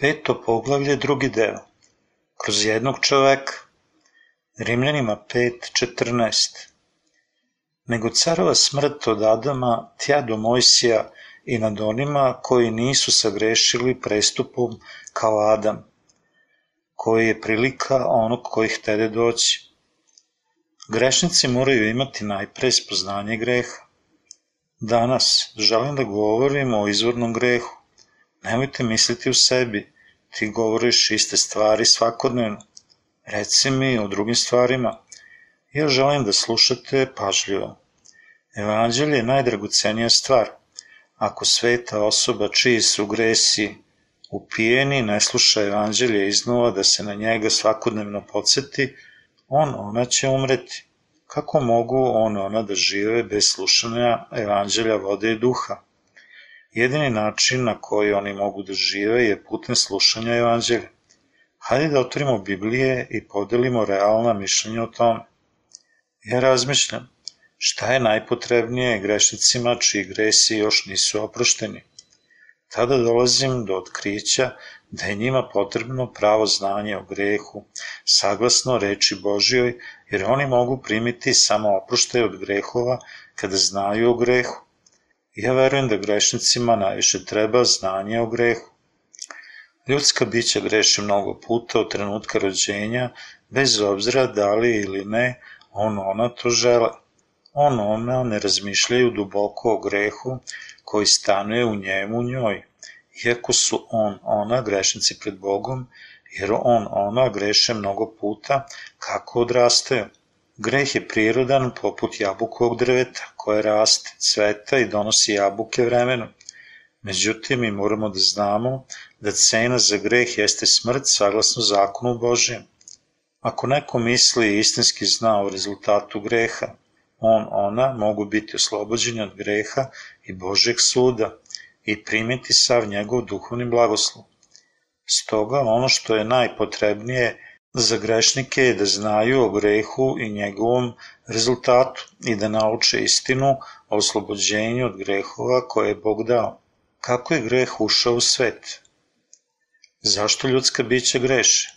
Peto poglavlje, drugi deo. Kroz jednog čoveka. Rimljanima 5.14. Nego carova smrt od Adama tja do Mojsija i nad onima koji nisu sagrešili prestupom kao Adam, koji je prilika onog koji htede doći. Grešnici moraju imati najpre spoznanje greha. Danas želim da govorim o izvornom grehu Nemojte misliti u sebi, ti govoriš iste stvari svakodnevno. Reci mi o drugim stvarima. Ja želim da slušate pažljivo. Evanđelje je najdragocenija stvar. Ako sveta osoba čiji su gresi upijeni ne sluša evanđelje iznova da se na njega svakodnevno podsjeti, on ona će umreti. Kako mogu on ona da žive bez slušanja evanđelja vode i duha? Jedini način na koji oni mogu da žive je putem slušanja evanđelja. Hajde da otvorimo Biblije i podelimo realna mišljenja o tome. Ja razmišljam, šta je najpotrebnije grešnicima čiji gresi još nisu oprošteni? Tada dolazim do otkrića da je njima potrebno pravo znanje o grehu, saglasno reči Božjoj, jer oni mogu primiti samo oproštaj od grehova kada znaju o grehu. Ja verujem da grešnicima najviše treba znanje o grehu. Ljudska bića greše mnogo puta od trenutka rođenja, bez obzira da li ili ne on ona to žele. On ona ne razmišljaju duboko o grehu koji stanuje u njemu njoj, iako su on ona grešnici pred Bogom, jer on ona greše mnogo puta kako odrastaju. Greh je prirodan poput jabukovog drveta koje raste, cveta i donosi jabuke vremenom. Međutim, mi moramo da znamo da cena za greh jeste smrt saglasno zakonu Božijem. Ako neko misli i istinski zna o rezultatu greha, on, ona mogu biti oslobođeni od greha i Božeg suda i primiti sav njegov duhovni blagoslov. Stoga ono što je najpotrebnije Za grešnike je da znaju o grehu i njegovom rezultatu i da nauče istinu o oslobođenju od grehova koje je Bog dao. Kako je greh ušao u svet? Zašto ljudska bića greše?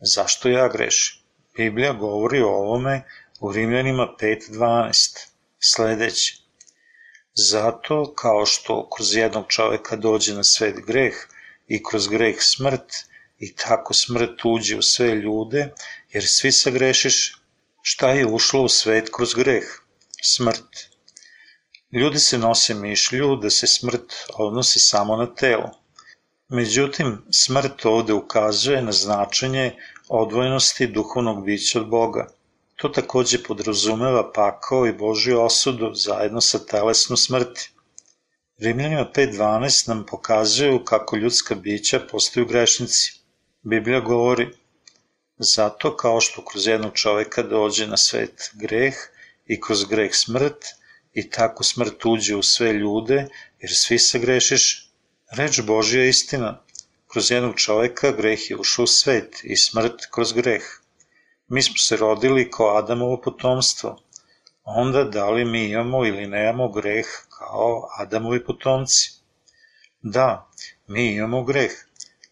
Zašto ja grešim? Biblija govori o ovome u Rimljanima 5.12. Sledeće. Zato, kao što kroz jednog čoveka dođe na svet greh i kroz greh smrt, i tako smrt uđe u sve ljude, jer svi sagrešiš. Šta je ušlo u svet kroz greh? Smrt. Ljudi se nose mišlju da se smrt odnosi samo na telo. Međutim, smrt ovde ukazuje na značenje odvojenosti duhovnog bića od Boga. To takođe podrazumeva pakao i Božju osudu zajedno sa telesnom smrti. Rimljanima 5.12 nam pokazuju kako ljudska bića postaju grešnici. Biblija govori zato kao što kroz jednog čoveka dođe na svet greh i kroz greh smrt i tako smrt uđe u sve ljude jer svi se grešiš. Reč Božja je istina. Kroz jednog čoveka greh je ušao u svet i smrt kroz greh. Mi smo se rodili kao Adamovo potomstvo. Onda da li mi imamo ili nemamo greh kao Adamovi potomci? Da, mi imamo greh,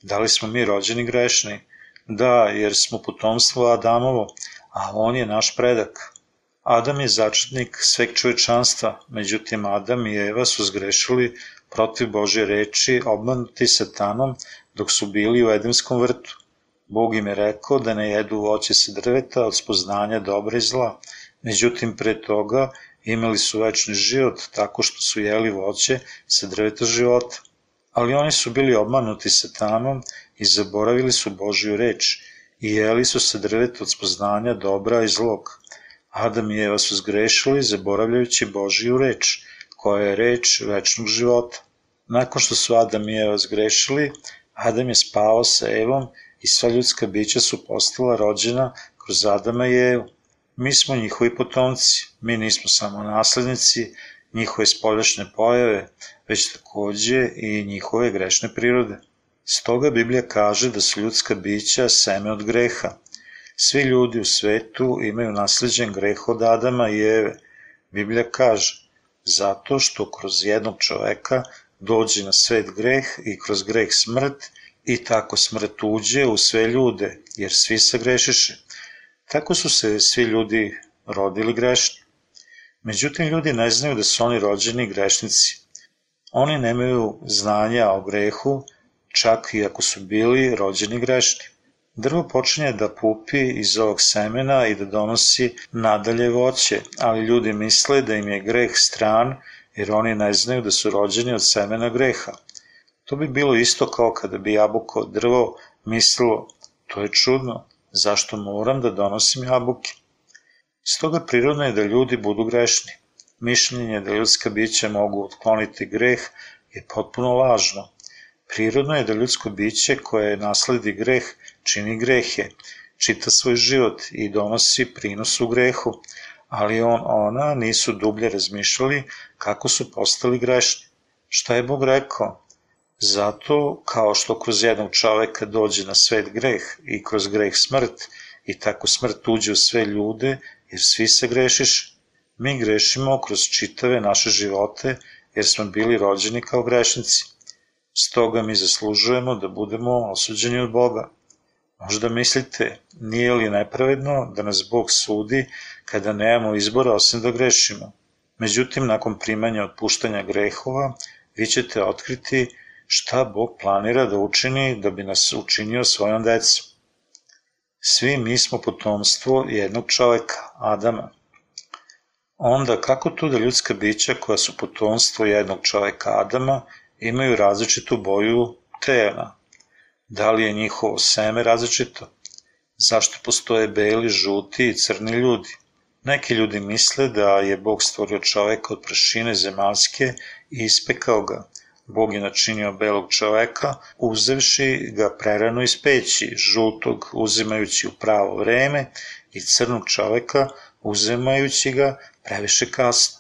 Da li smo mi rođeni grešni? Da, jer smo potomstvo Adamovo, a on je naš predak. Adam je začetnik sveg čovečanstva, međutim Adam i Eva su zgrešili protiv Bože reči, obmanuti satanom dok su bili u Edemskom vrtu. Bog im je rekao da ne jedu voće sa drveta od spoznanja dobra i zla, međutim pre toga imali su večni život tako što su jeli voće sa drveta života ali oni su bili obmanuti satanom i zaboravili su Božju reč i jeli su se drveta od spoznanja dobra i zlog. Adam i Eva su zgrešili zaboravljajući Božju reč, koja je reč večnog života. Nakon što su Adam i Eva zgrešili, Adam je spavao sa Evom i sva ljudska bića su postala rođena kroz Adama i Evu. Mi smo njihovi potomci, mi nismo samo naslednici, njihove spoljašnje pojave, već takođe i njihove grešne prirode. Stoga Biblija kaže da su ljudska bića seme od greha. Svi ljudi u svetu imaju nasleđen greh od Adama i Eve. Biblija kaže, zato što kroz jednog čoveka dođe na svet greh i kroz greh smrt i tako smrt uđe u sve ljude, jer svi se grešiše. Tako su se svi ljudi rodili grešni. Međutim, ljudi ne znaju da su oni rođeni grešnici. Oni nemaju znanja o grehu, čak i ako su bili rođeni grešni. Drvo počinje da pupi iz ovog semena i da donosi nadalje voće, ali ljudi misle da im je greh stran, jer oni ne znaju da su rođeni od semena greha. To bi bilo isto kao kada bi jabuko drvo mislilo, to je čudno, zašto moram da donosim jabuke? Stoga prirodno je da ljudi budu grešni. Mišljenje da ljudska bića mogu otkloniti greh je potpuno lažno. Prirodno je da ljudsko biće koje nasledi greh čini grehe, čita svoj život i donosi prinos u grehu, ali on, ona nisu dublje razmišljali kako su postali grešni. Šta je Bog rekao? Zato, kao što kroz jednog čoveka dođe na svet greh i kroz greh smrt, i tako smrt uđe u sve ljude, jer svi se grešiš, mi grešimo kroz čitave naše živote, jer smo bili rođeni kao grešnici. Stoga mi zaslužujemo da budemo osuđeni od Boga. Možda mislite, nije li nepravedno da nas Bog sudi kada nemamo izbora osim da grešimo? Međutim, nakon primanja otpuštanja grehova, vi ćete otkriti šta Bog planira da učini da bi nas učinio svojom decom. Svi mi smo potomstvo jednog čoveka, Adama. Onda kako to da ljudska bića koja su potomstvo jednog čoveka Adama imaju različitu boju tela? Da li je njihovo seme različito? Zašto postoje beli, žuti i crni ljudi? Neki ljudi misle da je Bog stvorio čoveka od prašine zemaljske i ispekao ga, Bog je načinio belog čoveka, uzevši ga prerano iz peći, žutog uzimajući u pravo vreme i crnog čoveka uzimajući ga previše kasno.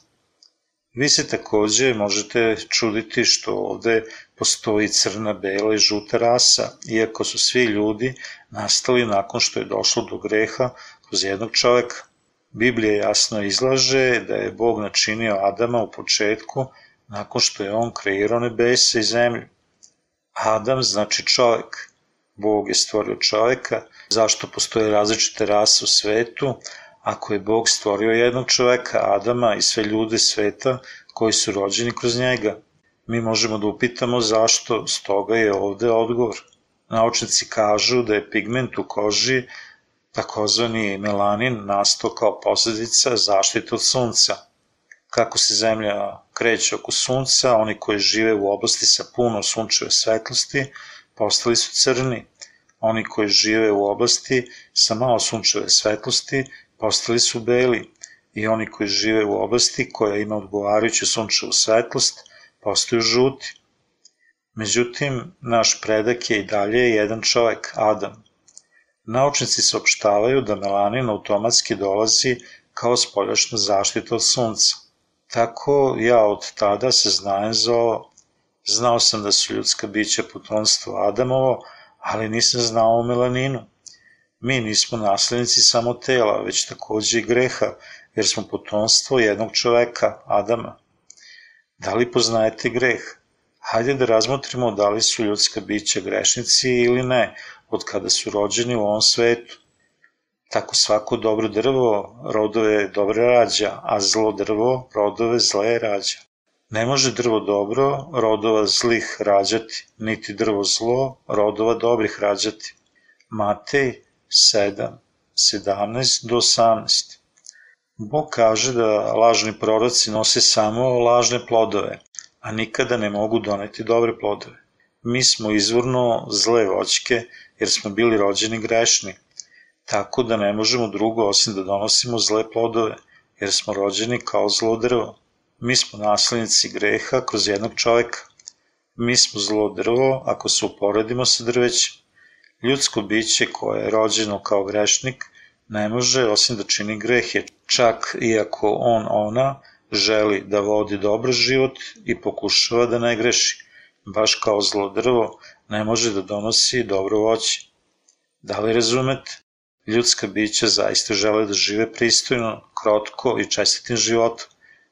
Vi se takođe možete čuditi što ovde postoji crna, bela i žuta rasa, iako su svi ljudi nastali nakon što je došlo do greha kroz jednog čoveka. Biblija jasno izlaže da je Bog načinio Adama u početku nakon što je on kreirao nebesa i zemlju. Adam znači čovek. Bog je stvorio čoveka. Zašto postoje različite rase u svetu? Ako je Bog stvorio jednog čoveka, Adama i sve ljude sveta koji su rođeni kroz njega, mi možemo da upitamo zašto, stoga je ovde odgovor. Naučnici kažu da je pigment u koži, takozvani melanin, nastao kao posledica zaštite od sunca kako se Zemlja kreće oko Sunca, oni koji žive u oblasti sa puno sunčeve svetlosti postali su crni. Oni koji žive u oblasti sa malo sunčeve svetlosti postali su beli. I oni koji žive u oblasti koja ima odgovarajuću sunčevu svetlost postaju žuti. Međutim, naš predak je i dalje jedan čovek, Adam. Naučnici saopštavaju da melanin automatski dolazi kao spoljašna zaštita od sunca. Tako ja od tada se znajem za ovo. Znao sam da su ljudska bića potomstvo Adamovo, ali nisam znao o melaninu. Mi nismo naslednici samo tela, već takođe i greha, jer smo potomstvo jednog čoveka, Adama. Da li poznajete greh? Hajde da razmotrimo da li su ljudska bića grešnici ili ne, od kada su rođeni u ovom svetu. Tako svako dobro drvo rodove dobre rađa, a zlo drvo rodove zle rađa. Ne može drvo dobro rodova zlih rađati, niti drvo zlo rodova dobrih rađati. Matej 7, 17 do 18 Bog kaže da lažni proroci nose samo lažne plodove, a nikada ne mogu doneti dobre plodove. Mi smo izvorno zle voćke jer smo bili rođeni grešni, tako da ne možemo drugo osim da donosimo zle plodove, jer smo rođeni kao zlo drvo. Mi smo naslednici greha kroz jednog čoveka. Mi smo zlo drvo ako se uporedimo sa drvećem. Ljudsko biće koje je rođeno kao grešnik ne može osim da čini grehe, čak iako on, ona, želi da vodi dobar život i pokušava da ne greši, baš kao zlo drvo ne može da donosi dobro voće. Da li razumete? Ljudska bića zaista žele da žive pristojno, krotko i čestitim životom.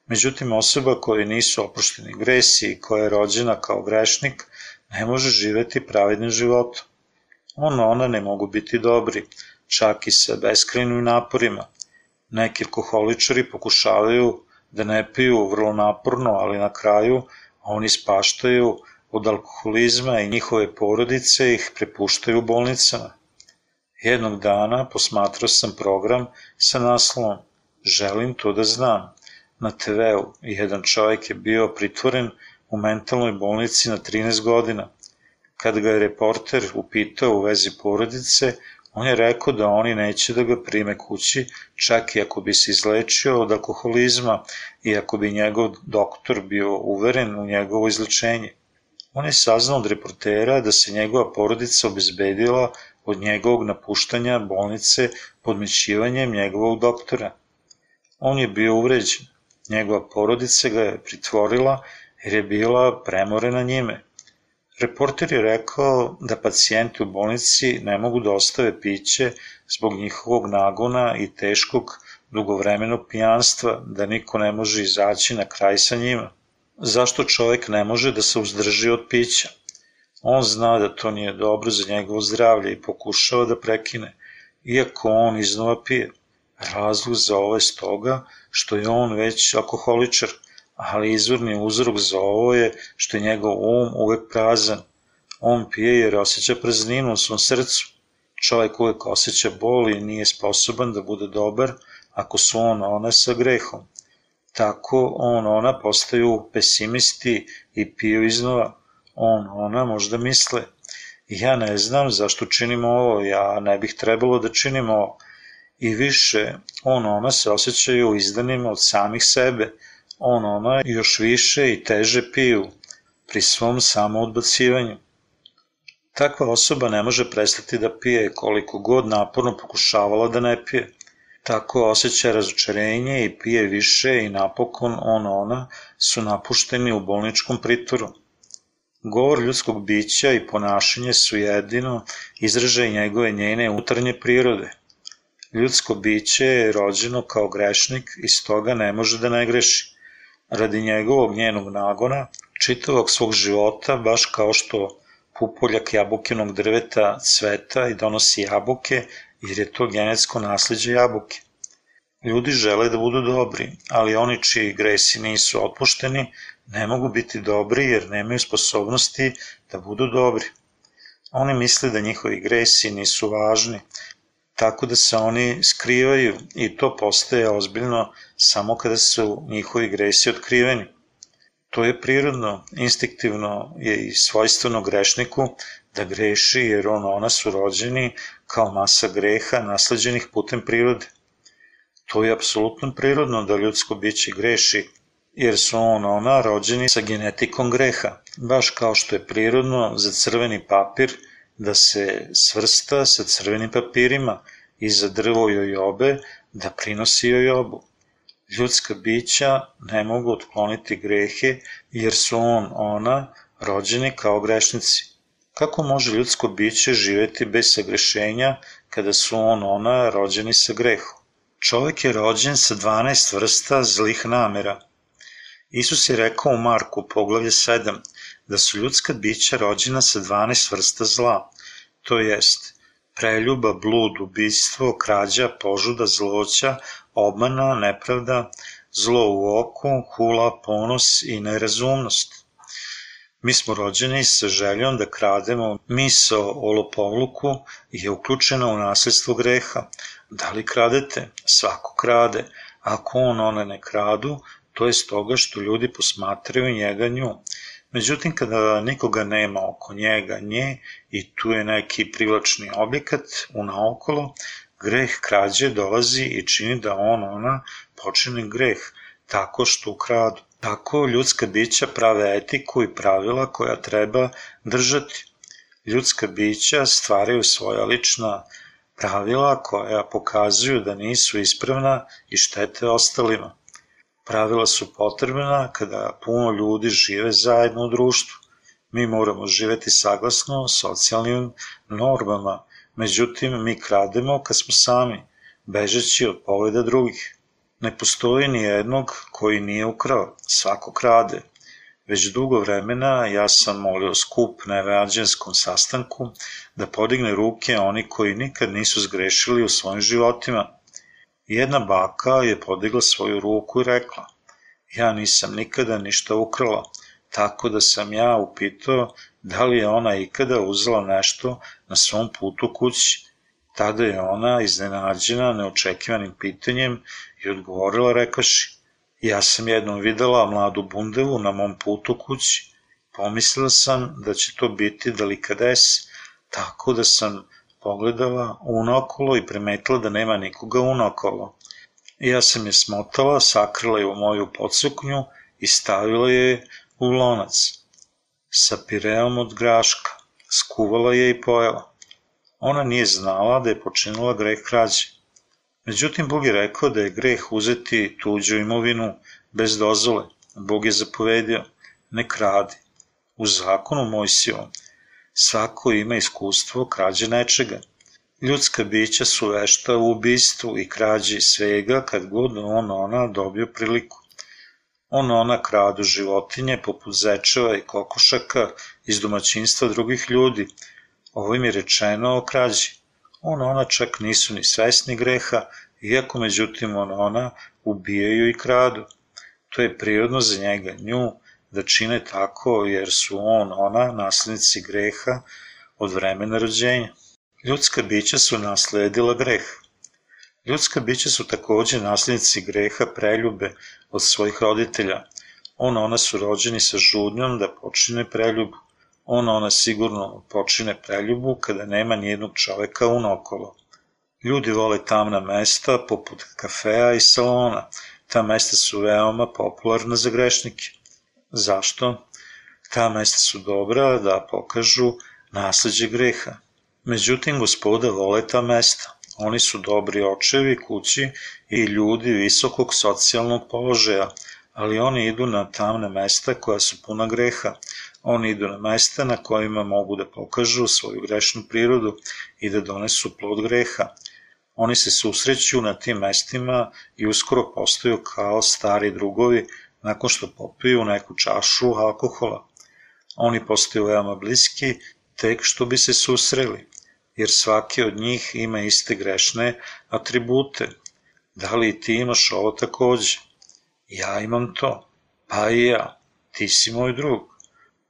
Međutim, osoba koje nisu oprošteni gresi i koja je rođena kao grešnik, ne može živeti pravednim životom. On, ona ne mogu biti dobri, čak i sa beskrajnim naporima. Neki alkoholičari pokušavaju da ne piju vrlo naporno, ali na kraju oni spaštaju od alkoholizma i njihove porodice ih prepuštaju bolnicama. Jednog dana posmatrao sam program sa naslovom Želim to da znam. Na TV-u jedan čovjek je bio pritvoren u mentalnoj bolnici na 13 godina. Kad ga je reporter upitao u vezi porodice, on je rekao da oni neće da ga prime kući, čak i ako bi se izlečio od alkoholizma i ako bi njegov doktor bio uveren u njegovo izlečenje. On je saznao od reportera da se njegova porodica obezbedila od njegovog napuštanja bolnice podmećivanjem njegovog doktora. On je bio uvređen. Njegova porodica ga je pritvorila jer je bila premorena njime. Reporter je rekao da pacijenti u bolnici ne mogu da ostave piće zbog njihovog nagona i teškog dugovremenog pijanstva, da niko ne može izaći na kraj sa njima. Zašto čovek ne može da se uzdrži od pića? On zna da to nije dobro za njegovo zdravlje i pokušava da prekine, iako on iznova pije. Razlog za ovo je stoga što je on već alkoholičar, ali izvorni uzrok za ovo je što je njegov um uvek prazan. On pije jer osjeća prazninu u svom srcu. Čovjek uvek osjeća bol i nije sposoban da bude dobar ako su on ona sa grehom. Tako on ona postaju pesimisti i piju iznova. On ona možda misle, ja ne znam zašto činimo ovo, ja ne bih trebalo da činimo ovo. I više, on ona se osjećaju izdanima od samih sebe, on ona još više i teže piju pri svom samoodbacivanju. Takva osoba ne može prestati da pije koliko god naporno pokušavala da ne pije. Tako osjeća razočarenje i pije više i napokon on ona su napušteni u bolničkom pritoru. Govor ljudskog bića i ponašanje su jedino izražaj njegove njene unutarnje prirode. Ljudsko biće je rođeno kao grešnik i stoga ne može da ne greši. Radi njegovog njenog nagona, čitavog svog života, baš kao što pupoljak jabukinog drveta cveta i donosi jabuke, jer je to genetsko nasledđe jabuke. Ljudi žele da budu dobri, ali oni čiji gresi nisu otpušteni ne mogu biti dobri jer nemaju sposobnosti da budu dobri. Oni misle da njihovi gresi nisu važni, tako da se oni skrivaju i to postaje ozbiljno samo kada su njihovi gresi otkriveni. To je prirodno, instinktivno je i svojstveno grešniku da greši jer on ona su rođeni kao masa greha nasleđenih putem prirode. To je apsolutno prirodno da ljudsko biće greši jer su on ona rođeni sa genetikom greha, baš kao što je prirodno za crveni papir da se svrsta sa crvenim papirima i za drvo jojobe da prinosi jojobu. Ljudska bića ne mogu otkloniti grehe jer su on, ona, rođeni kao grešnici. Kako može ljudsko biće živeti bez sagrešenja kada su on, ona, rođeni sa grehom? Čovek je rođen sa 12 vrsta zlih namera. Isus je rekao u Marku, poglavlje 7, da su ljudska bića rođena sa 12 vrsta zla, to jest preljuba, blud, ubistvo, krađa, požuda, zloća, obmana, nepravda, zlo u oku, hula, ponos i nerazumnost. Mi smo rođeni sa željom da krademo, miso o lopovluku je uključena u nasljedstvo greha. Da li kradete? Svako krade. Ako on one ne kradu, to je stoga što ljudi posmatraju njega nju. Međutim, kada nikoga nema oko njega, nje, i tu je neki privlačni objekat u naokolo, greh krađe dolazi i čini da on, ona, počine greh, tako što ukradu. Tako ljudska bića prave etiku i pravila koja treba držati. Ljudska bića stvaraju svoja lična pravila koja pokazuju da nisu ispravna i štete ostalima. Pravila su potrebna kada puno ljudi žive zajedno u društvu. Mi moramo živeti saglasno socijalnim normama, međutim mi krademo kad smo sami, bežeći od pogleda drugih. Ne postoji ni jednog koji nije ukrao, svako krade. Već dugo vremena ja sam molio skup na evanđelskom sastanku da podigne ruke oni koji nikad nisu zgrešili u svojim životima. Jedna baka je podigla svoju ruku i rekla, ja nisam nikada ništa ukrala, tako da sam ja upitao da li je ona ikada uzela nešto na svom putu kući. Tada je ona, iznenađena neočekivanim pitanjem, i odgovorila rekaši, ja sam jednom videla mladu bundevu na mom putu kući. Pomislila sam da će to biti delikades, tako da sam pogledala unokolo i primetila da nema nikoga unokolo. Ja sam je smotala, sakrila je u moju podsuknju i stavila je u lonac sa pireom od graška, skuvala je i pojela. Ona nije znala da je počinila greh krađe. Međutim, Bog je rekao da je greh uzeti tuđu imovinu bez dozvole. Bog je zapovedio, ne kradi. U zakonu Mojsijevom svako ima iskustvo krađe nečega. Ljudska bića su vešta u ubistvu i krađi svega kad god on ona dobio priliku. On ona kradu životinje poput zečeva i kokošaka iz domaćinstva drugih ljudi. Ovo im je rečeno o krađi. On ona čak nisu ni svesni greha, iako međutim on ona ubijaju i kradu. To je prirodno za njega, nju, da čine tako jer su on, ona, naslednici greha od vremena rođenja. Ljudska bića su nasledila greh. Ljudska bića su takođe naslednici greha preljube od svojih roditelja. On, ona su rođeni sa žudnjom da počine preljubu. On, ona sigurno počine preljubu kada nema nijednog čoveka unokolo. Ljudi vole tamna mesta poput kafea i salona. Ta mesta su veoma popularna za grešnike. Zašto? Ta mesta su dobra da pokažu nasledđe greha. Međutim, gospoda vole ta mesta. Oni su dobri očevi kući i ljudi visokog socijalnog položaja, ali oni idu na tamne mesta koja su puna greha. Oni idu na mesta na kojima mogu da pokažu svoju grešnu prirodu i da donesu plod greha. Oni se susreću na tim mestima i uskoro postaju kao stari drugovi nakon što popiju neku čašu alkohola. Oni postaju veoma bliski tek što bi se susreli, jer svaki od njih ima iste grešne atribute. Da li ti imaš ovo takođe? Ja imam to. Pa i ja. Ti si moj drug.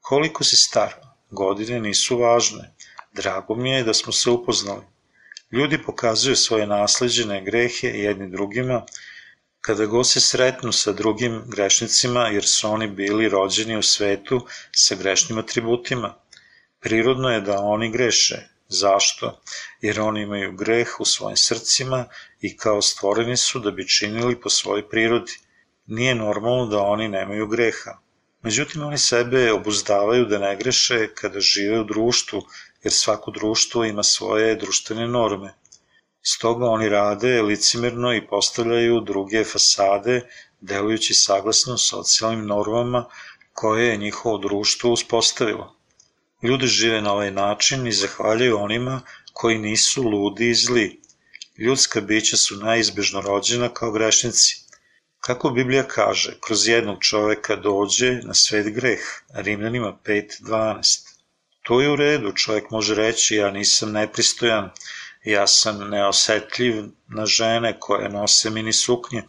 Koliko si star? Godine nisu važne. Drago mi je da smo se upoznali. Ljudi pokazuju svoje nasleđene grehe jedni drugima kada go se sretnu sa drugim grešnicima jer su oni bili rođeni u svetu sa grešnim atributima. Prirodno je da oni greše. Zašto? Jer oni imaju greh u svojim srcima i kao stvoreni su da bi činili po svojoj prirodi. Nije normalno da oni nemaju greha. Međutim, oni sebe obuzdavaju da ne greše kada žive u društvu, jer svako društvo ima svoje društvene norme. Stoga oni rade licimerno i postavljaju druge fasade, delujući saglasno socijalnim normama koje je njihovo društvo uspostavilo. Ljudi žive na ovaj način i zahvaljaju onima koji nisu ludi i zli. Ljudska bića su najizbežno rođena kao grešnici. Kako Biblija kaže, kroz jednog čoveka dođe na svet greh, Rimljanima 5.12. To je u redu, čovek može reći ja nisam nepristojan, ja sam neosetljiv na žene koje nose mini suknje.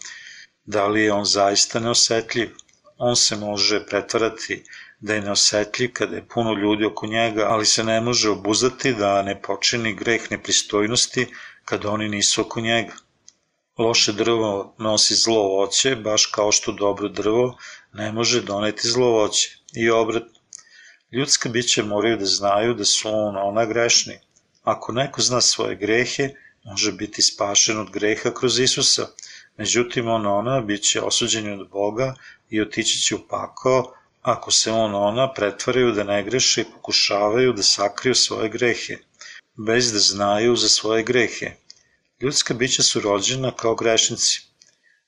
Da li je on zaista neosetljiv? On se može pretvarati da je neosetljiv kada je puno ljudi oko njega, ali se ne može obuzati da ne počini greh nepristojnosti kada oni nisu oko njega. Loše drvo nosi zlo voće, baš kao što dobro drvo ne može doneti zlo voće. I obratno. Ljudska bića moraju da znaju da su on ona grešni. Ako neko zna svoje grehe, može biti spašen od greha kroz Isusa. Međutim, on ona bit će osuđen od Boga i otići će u pakao ako se on ona pretvaraju da ne greše i pokušavaju da sakriju svoje grehe, bez da znaju za svoje grehe. Ljudska bića su rođena kao grešnici.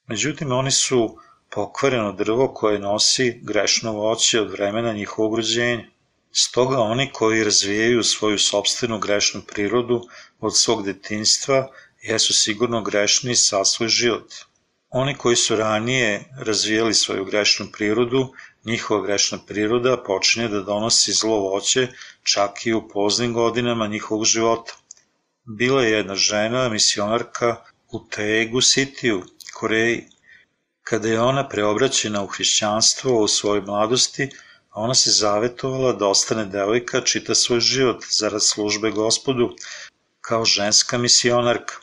Međutim, oni su pokvareno drvo koje nosi grešno voće od vremena njihovog rođenja. Stoga oni koji razvijaju svoju sobstvenu grešnu prirodu od svog detinstva jesu sigurno grešni sa svoj život. Oni koji su ranije razvijali svoju grešnu prirodu njihova grešna priroda počinje da donosi zlo voće čak i u poznim godinama njihovog života. Bila je jedna žena, misionarka u Tegu Sitiju, Koreji. Kada je ona preobraćena u hrišćanstvo u svojoj mladosti, ona se zavetovala da ostane devojka čita svoj život zarad službe gospodu kao ženska misionarka.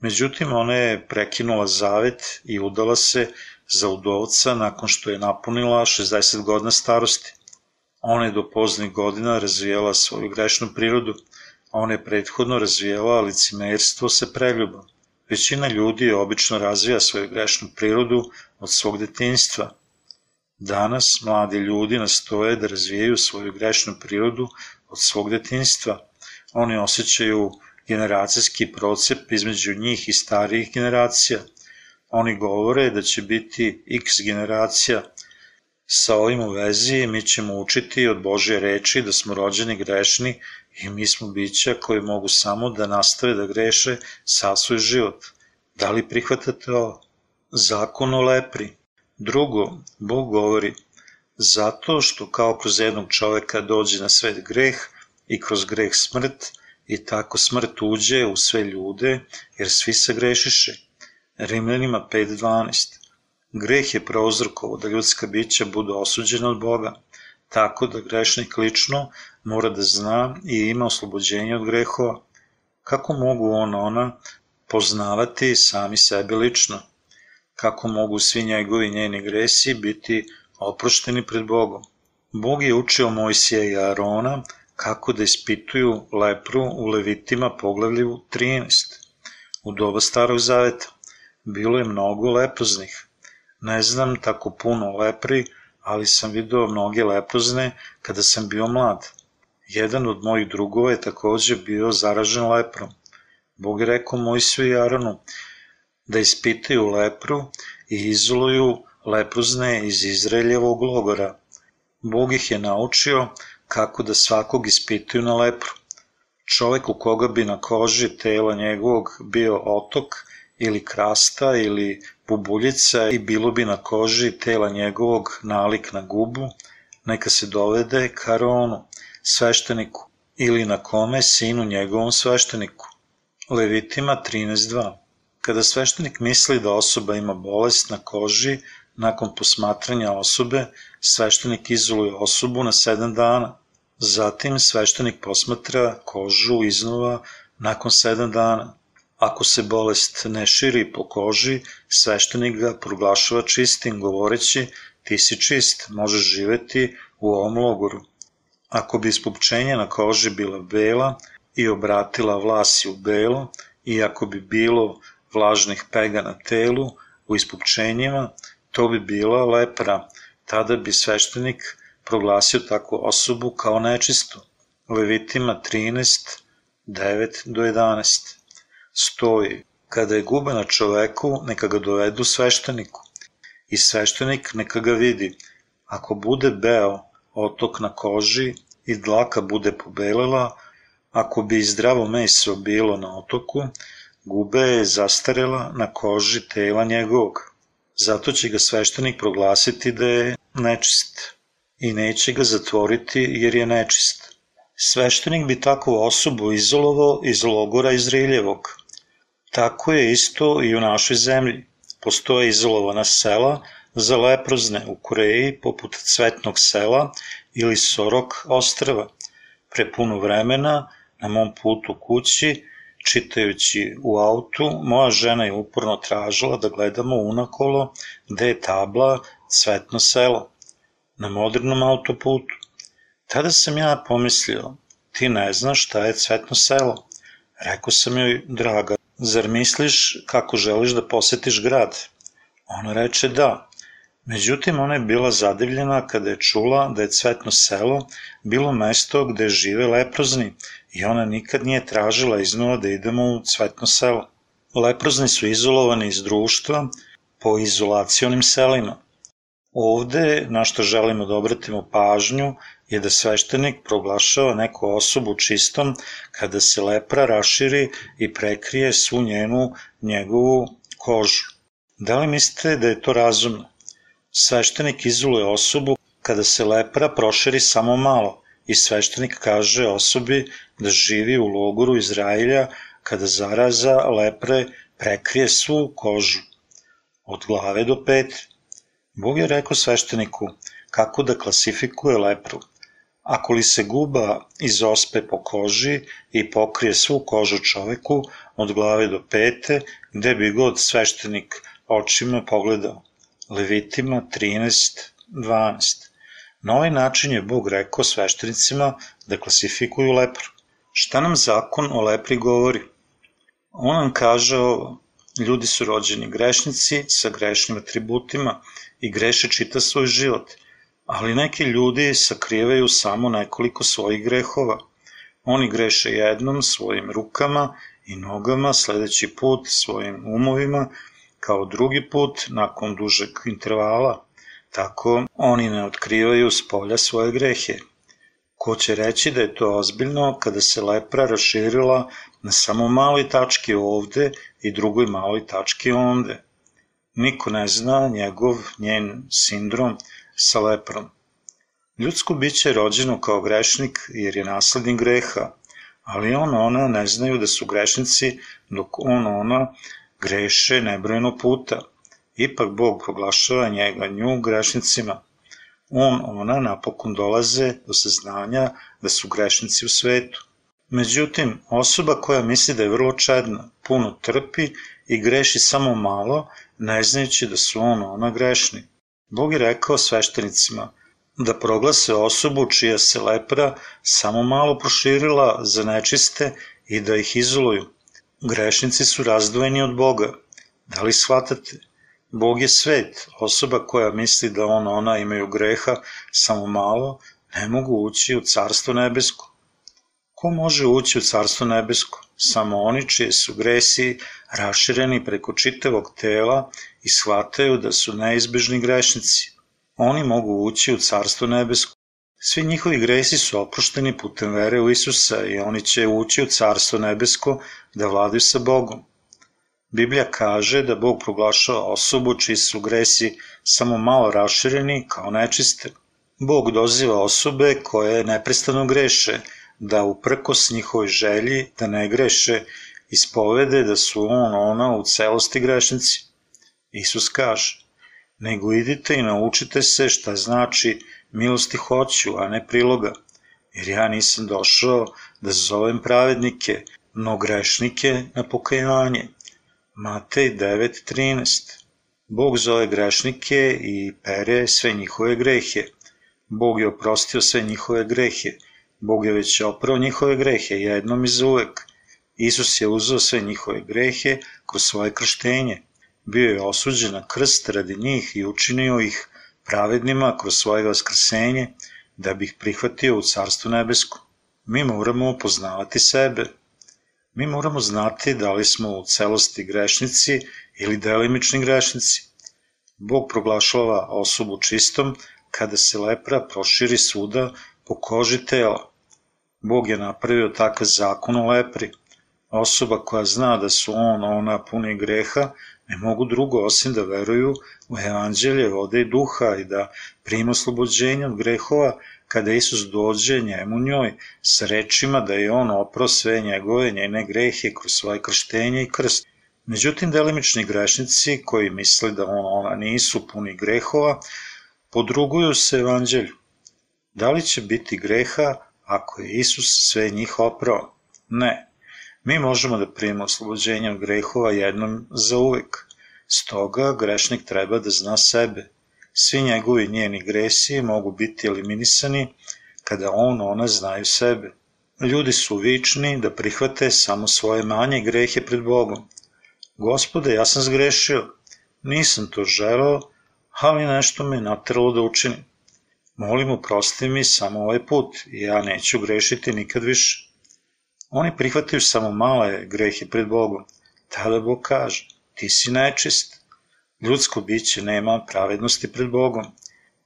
Međutim, ona je prekinula zavet i udala se za udovca nakon što je napunila 60 godina starosti. Ona je do poznih godina razvijala svoju grešnu prirodu, a ona je prethodno razvijala licimerstvo sa preljubom. Većina ljudi obično razvija svoju grešnu prirodu od svog detinjstva. Danas mladi ljudi nastoje da razvijaju svoju grešnu prirodu od svog detinjstva. Oni osjećaju generacijski procep između njih i starijih generacija. Oni govore da će biti x generacija. Sa ovim u vezi mi ćemo učiti od Božje reči da smo rođeni grešni i mi smo bića koji mogu samo da nastave da greše sa svoj život. Da li prihvatate ovo? Zakon o lepri. Drugo, Bog govori, zato što kao kroz jednog čoveka dođe na svet greh i kroz greh smrt, i tako smrt uđe u sve ljude, jer svi se grešiše. Rimljanima 5.12 Greh je prouzrokovo da ljudska bića budu osuđena od Boga, tako da grešnik lično mora da zna i ima oslobođenje od grehova. Kako mogu on ona poznavati sami sebe lično? Kako mogu svi njegovi njeni gresi biti oprošteni pred Bogom? Bog je učio Mojsija i Arona kako da ispituju lepru u Levitima poglavlju 13. U doba starog zaveta bilo je mnogo leproznih. Ne znam tako puno lepri, ali sam video mnoge leprozne kada sam bio mlad. Jedan od mojih drugova je takođe bio zaražen leprom. Bog je rekao Mojsiju i Aronu da ispitaju lepru i izoluju leprozne iz Izraeljevog logora. Bog ih je naučio kako da svakog ispituju na lepru. Čovek u koga bi na koži tela njegovog bio otok ili krasta ili bubuljica i bilo bi na koži tela njegovog nalik na gubu, neka se dovede Karonu, svešteniku, ili na kome sinu njegovom svešteniku. Levitima 13.2 Kada sveštenik misli da osoba ima bolest na koži, nakon posmatranja osobe, sveštenik izoluje osobu na 7 dana. Zatim sveštenik posmatra kožu iznova nakon 7 dana. Ako se bolest ne širi po koži, sveštenik ga proglašava čistim, govoreći ti si čist, možeš živeti u ovom logoru. Ako bi ispupčenje na koži bila bela i obratila vlasi u belo, i ako bi bilo vlažnih pega na telu u ispupčenjima, to bi bila lepra, tada bi sveštenik proglasio takvu osobu kao nečistu. Levitima 13, 9 do 11 stoji, kada je guba na čoveku, neka ga dovedu svešteniku i sveštenik neka ga vidi. Ako bude beo otok na koži i dlaka bude pobelela, ako bi zdravo meso bilo na otoku, gube je zastarela na koži tela njegovog. Zato će ga sveštenik proglasiti da je nečist i neće ga zatvoriti jer je nečist. Sveštenik bi takvu osobu izolovao iz logora Izraeljevog. Tako je isto i u našoj zemlji. Postoje izolovana sela za leprozne u Koreji poput Cvetnog sela ili Sorok ostrava. Pre puno vremena na mom putu kući Čitajući u autu, moja žena je uporno tražila da gledamo unakolo gde je tabla Cvetno selo na modernom autoputu. Tada sam ja pomislio, ti ne znaš šta je Cvetno selo. Rekao sam joj, draga, zar misliš kako želiš da posetiš grad? Ona reče da. Međutim, ona je bila zadivljena kada je čula da je Cvetno selo bilo mesto gde žive leprozni i ona nikad nije tražila iznova da idemo u Cvetno selo. Leprozni su izolovani iz društva po izolacionim selima. Ovde, na što želimo da obratimo pažnju, je da sveštenik proglašava neku osobu čistom kada se lepra raširi i prekrije svu njenu njegovu kožu. Da li mislite da je to razumno? Sveštenik izoluje osobu kada se lepra proširi samo malo i sveštenik kaže osobi da živi u logoru Izraelja kada zaraza lepre prekrije svu kožu, od glave do pete. Bog je rekao svešteniku kako da klasifikuje lepru. Ako li se guba izospe po koži i pokrije svu kožu čoveku od glave do pete, gde bi god sveštenik očima pogledao. Levitima 13.12 Na ovaj način je Bog rekao sveštenicima da klasifikuju lepru. Šta nam zakon o lepri govori? On nam kaže ovo, ljudi su rođeni grešnici sa grešnim atributima i greše čita svoj život, ali neki ljudi sakrivaju samo nekoliko svojih grehova. Oni greše jednom svojim rukama i nogama, sledeći put svojim umovima, kao drugi put nakon dužeg intervala. Tako oni ne otkrivaju s polja svoje grehe. Ko će reći da je to ozbiljno kada se lepra raširila na samo maloj tački ovde i drugoj maloj tački onde? Niko ne zna njegov, njen sindrom sa leprom. Ljudsko biće je rođeno kao grešnik jer je naslednik greha, ali on ona ne znaju da su grešnici dok on ona greše nebrojeno puta. Ipak Bog proglašava njega nju grešnicima. On, ona napokon dolaze do saznanja da su grešnici u svetu. Međutim, osoba koja misli da je vrlo čedna, puno trpi i greši samo malo, ne znajući da su on, ona grešni. Bog je rekao sveštenicima da proglase osobu čija se lepra samo malo proširila za nečiste i da ih izoluju. Grešnici su razdvojeni od Boga. Da li shvatate? Bog je svet, osoba koja misli da on, ona imaju greha samo malo, ne mogu ući u carstvo nebesko. Ko može ući u carstvo nebesko? Samo oni čije su gresi rašireni preko čitavog tela i shvataju da su neizbežni grešnici. Oni mogu ući u carstvo nebesko. Svi njihovi gresi su oprošteni putem vere u Isusa i oni će ući u carstvo nebesko da vladaju sa Bogom. Biblija kaže da Bog proglašava osobu čiji su gresi samo malo rašireni kao nečiste. Bog doziva osobe koje neprestano greše, da uprkos njihovoj želji da ne greše, ispovede da su on ona u celosti grešnici. Isus kaže, nego idite i naučite se šta znači milosti hoću, a ne priloga, jer ja nisam došao da zovem pravednike, no grešnike na pokajanje. Matej 9.13 Bog zove grešnike i pere sve njihove grehe. Bog je oprostio sve njihove grehe. Bog je već oprao njihove grehe jednom i za uvek. Isus je uzeo sve njihove grehe kroz svoje krštenje. Bio je osuđen na krst radi njih i učinio ih pravednima kroz svoje vaskrsenje da bi ih prihvatio u Carstvu nebesko. Mi moramo poznavati sebe. Mi moramo znati da li smo u celosti grešnici ili delimični grešnici. Bog proglašava osobu čistom kada se lepra proširi svuda po koži tela. Bog je napravio takav zakon o lepri. Osoba koja zna da su on, ona puni greha, ne mogu drugo osim da veruju u evanđelje vode i duha i da prima oslobođenje od grehova kada Isus dođe njemu njoj sa rečima da je on oprao sve njegove njene grehe kroz svoje krštenje i krst. Međutim, delimični grešnici koji misle da on, ona nisu puni grehova, podruguju se evanđelju. Da li će biti greha ako je Isus sve njih oprao? Ne. Mi možemo da primimo oslobođenje od grehova jednom za uvek. Stoga grešnik treba da zna sebe. Svi njegovi njeni gresi mogu biti eliminisani kada on, ona znaju sebe. Ljudi su vični da prihvate samo svoje manje grehe pred Bogom. Gospode, ja sam zgrešio. Nisam to želeo, ali nešto me natralo da učinim. Molim, oprosti mi samo ovaj put ja neću grešiti nikad više. Oni prihvataju samo male grehe pred Bogom. Tada Bog kaže, ti si nečist. Ljudsko biće nema pravednosti pred Bogom.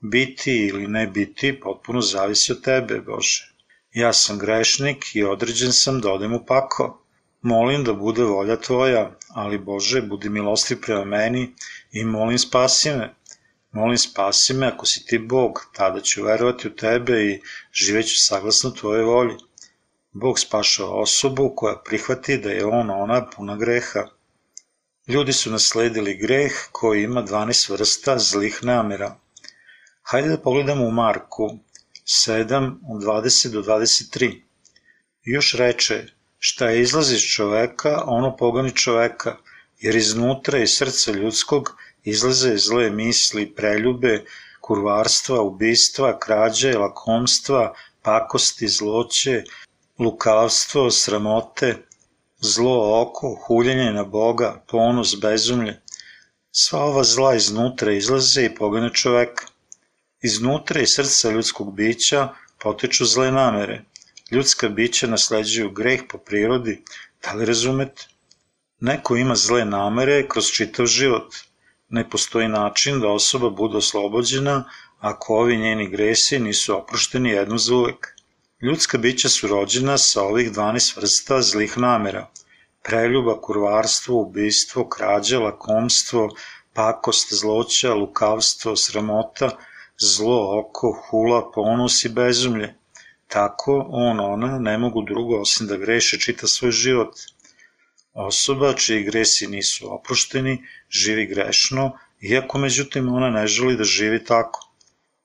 Biti ili ne biti potpuno zavisi od tebe, Bože. Ja sam grešnik i određen sam da odem u pako. Molim da bude volja tvoja, ali Bože, budi milostiv prema meni i molim spasi me. Molim, spasi me ako si ti Bog, tada ću verovati u tebe i živeću saglasno tvoje volji. Bog spašava osobu koja prihvati da je on ona puna greha. Ljudi su nasledili greh koji ima 12 vrsta zlih namera. Hajde da pogledamo u Marku 7, 20 do 23. Još reče, šta je izlazi iz čoveka, ono pogoni čoveka, jer iznutra iz srca ljudskog izlaze zle misli, preljube, kurvarstva, ubistva, krađe, lakomstva, pakosti, zloće, lukavstvo, sramote, zlo oko, huljenje na Boga, ponos, bezumlje. Sva ova zla iznutra izlaze i pogane čoveka. Iznutra iz srca ljudskog bića potiču zle namere. Ljudska bića nasleđuju greh po prirodi, da li razumete? Neko ima zle namere kroz čitav život. Ne postoji način da osoba bude oslobođena ako ovi njeni gresi nisu oprošteni jedno za uvek. Ljudska bića su rođena sa ovih 12 vrsta zlih namera. Preljuba, kurvarstvo, ubistvo, krađa, lakomstvo, pakost, zloća, lukavstvo, sramota, zlo oko, hula, ponos i bezumlje. Tako on, ona ne mogu drugo osim da greše čita svoj život. Osoba čiji gresi nisu oprošteni živi grešno, iako međutim ona ne želi da živi tako.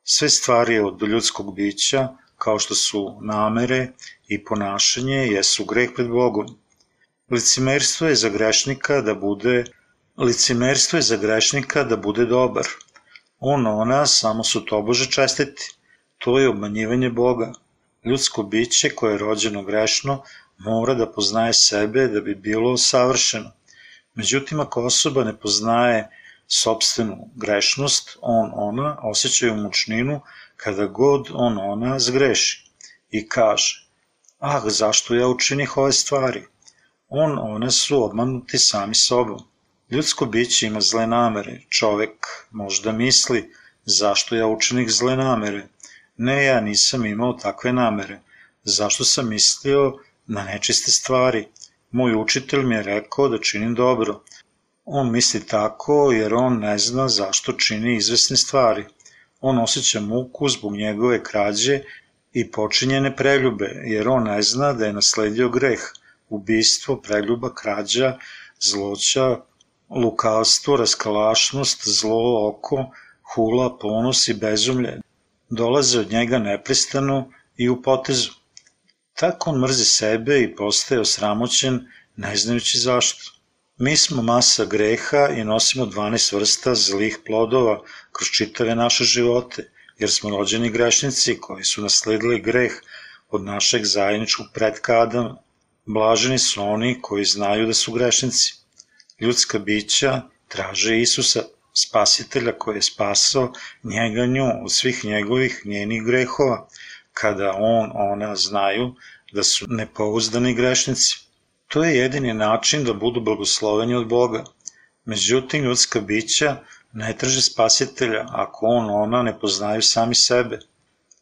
Sve stvari od ljudskog bića, kao što su namere i ponašanje, jesu greh pred Bogom. Licimerstvo je za grešnika da bude Licimerstvo je za grešnika da bude dobar. On, ona, samo su to Bože čestiti. To je obmanjivanje Boga. Ljudsko biće koje je rođeno grešno mora da poznaje sebe da bi bilo savršeno. Međutim, ako osoba ne poznaje sobstvenu grešnost, on, ona, osjećaju mučninu kada god on, ona zgreši i kaže, ah, zašto ja učinih ove stvari? On, one su obmanuti sami sobom. Ljudsko biće ima zle namere, čovek možda misli, zašto ja učinih zle namere? Ne, ja nisam imao takve namere. Zašto sam mislio na nečiste stvari? Moj učitelj mi je rekao da činim dobro. On misli tako jer on ne zna zašto čini izvesne stvari. On osjeća muku zbog njegove krađe i počinjene preljube, jer on ne zna da je nasledio greh, ubistvo, preljuba, krađa, zloća, lukavstvo, raskalašnost, zlo oko, hula, ponos i bezumlje dolaze od njega neprestano i u potezu. Tako on mrzi sebe i postaje osramoćen, ne znajući zašto. Mi smo masa greha i nosimo 12 vrsta zlih plodova kroz čitave naše živote, jer smo rođeni grešnici koji su nasledili greh od našeg zajedničkog Adama. Blaženi su oni koji znaju da su grešnici. Ljudska bića traže Isusa, spasitelja koji je spasao njega nju od svih njegovih njenih grehova, kada on, ona znaju da su nepouzdani grešnici. To je jedini način da budu blagosloveni od Boga. Međutim, ljudska bića ne traže spasitelja ako on, ona ne poznaju sami sebe.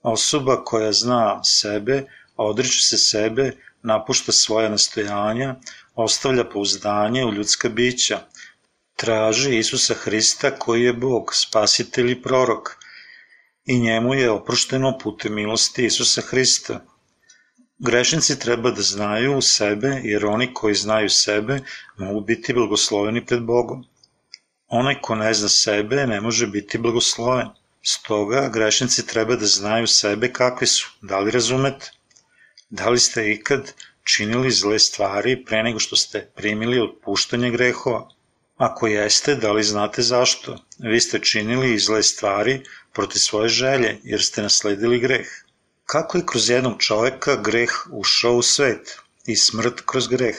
Osoba koja zna sebe, odriče se sebe, napušta svoje nastojanja, ostavlja pouzdanje u ljudska bića, traži Isusa Hrista koji je Bog, spasitelj i prorok, i njemu je oprošteno putem milosti Isusa Hrista. Grešnici treba da znaju sebe, jer oni koji znaju sebe mogu biti blagosloveni pred Bogom. Onaj ko ne zna sebe ne može biti blagosloven. Stoga grešnici treba da znaju sebe kakvi su. Da li razumete? Da li ste ikad činili zle stvari pre nego što ste primili otpuštanje grehova? Ako jeste, da li znate zašto? Vi ste činili zle stvari proti svoje želje, jer ste nasledili greh. Kako je kroz jednog čoveka greh ušao u svet i smrt kroz greh?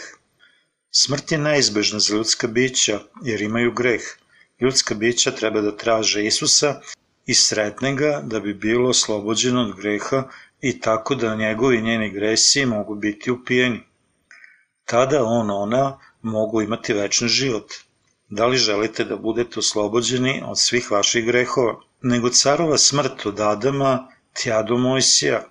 Smrt je neizbežna za ljudska bića, jer imaju greh. Ljudska bića treba da traže Isusa i sretne ga da bi bilo oslobođeno od greha i tako da njegovi i njeni gresi mogu biti upijeni. Tada on, ona mogu imati večni život. Da li želite da budete oslobođeni od svih vaših grehova? Nego carova smrt od Adama, tja do Mojsija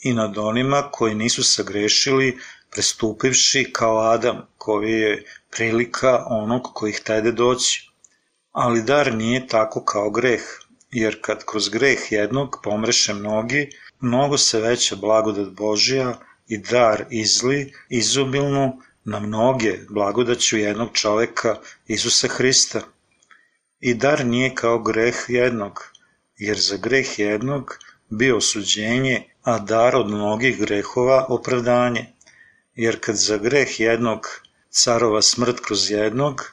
i nad onima koji nisu sagrešili, prestupivši kao Adam, koji je prilika onog koji htede doći. Ali dar nije tako kao greh. jer kad kroz greh jednog pomreše mnogi, mnogo se veća blagodat Božija i dar izli izubilno na mnoge blagodaću jednog čoveka Isusa Hrista. I dar nije kao greh jednog, jer za greh jednog bio osuđenje, a dar od mnogih grehova opravdanje. Jer kad za greh jednog carova smrt kroz jednog,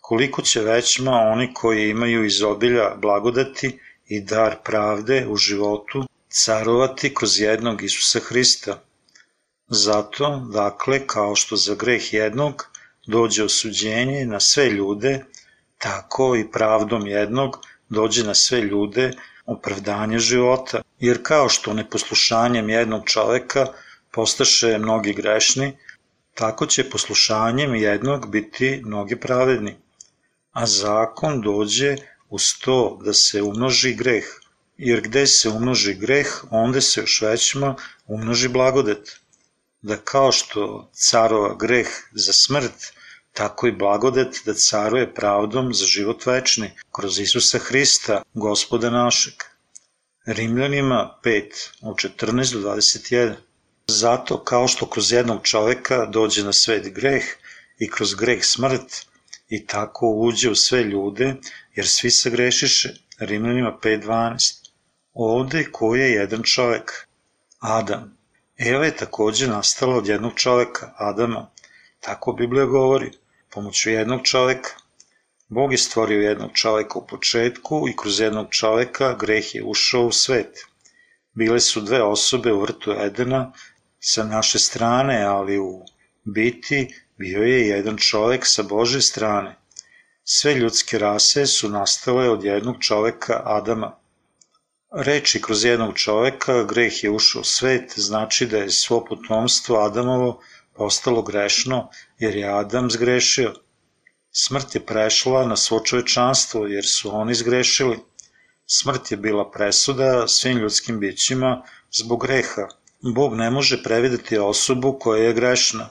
koliko će većma oni koji imaju izobilja blagodati i dar pravde u životu carovati kroz jednog Isusa Hrista. Zato, dakle, kao što za greh jednog dođe osuđenje na sve ljude, tako i pravdom jednog dođe na sve ljude opravdanje života. Jer kao što neposlušanjem jednog čoveka postaše mnogi grešni, tako će poslušanjem jednog biti mnogi pravedni. A zakon dođe uz to da se umnoži greh, jer gde se umnoži greh, onda se još većma umnoži blagodet. Da kao što carova greh za smrt, tako i blagodet da caruje pravdom za život večni, kroz Isusa Hrista, gospoda našeg. Rimljanima 5, od 14 do 21. Zato kao što kroz jednog čoveka dođe na svet greh i kroz greh smrt, i tako uđe u sve ljude, jer svi se grešiše. Rimljanima 5.12. Ovde ko je jedan čovek? Adam. Eva je takođe nastala od jednog čoveka, Adama. Tako Biblija govori, pomoću jednog čoveka. Bog je stvorio jednog čoveka u početku i kroz jednog čoveka greh je ušao u svet. Bile su dve osobe u vrtu Edena sa naše strane, ali u biti bio je jedan čovek sa Bože strane. Sve ljudske rase su nastale od jednog čoveka Adama. Reči kroz jednog čoveka, greh je ušao u svet, znači da je svo potomstvo Adamovo postalo grešno, jer je Adam zgrešio. Smrt je prešla na svo čovečanstvo, jer su oni zgrešili. Smrt je bila presuda svim ljudskim bićima zbog greha. Bog ne može prevideti osobu koja je grešna.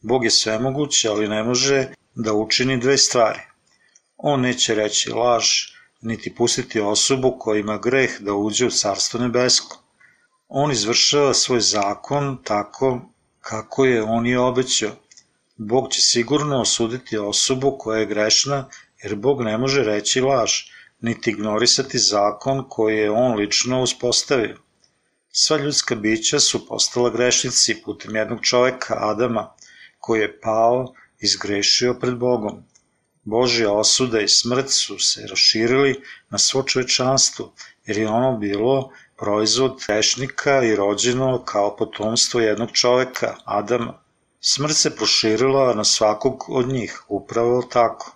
Bog je svemoguć, ali ne može da učini dve stvari. On neće reći laž, niti pustiti osobu koja ima greh da uđe u carstvo nebesko. On izvršava svoj zakon tako kako je on i obećao. Bog će sigurno osuditi osobu koja je grešna, jer Bog ne može reći laž, niti ignorisati zakon koji je on lično uspostavio. Sva ljudska bića su postala grešnici putem jednog čoveka, Adama, koji je pao i zgrešio pred Bogom. Božja osuda i smrt su se raširili na svo čovečanstvo, jer je ono bilo proizvod grešnika i rođeno kao potomstvo jednog čoveka, Adama. Smrt se proširila na svakog od njih, upravo tako.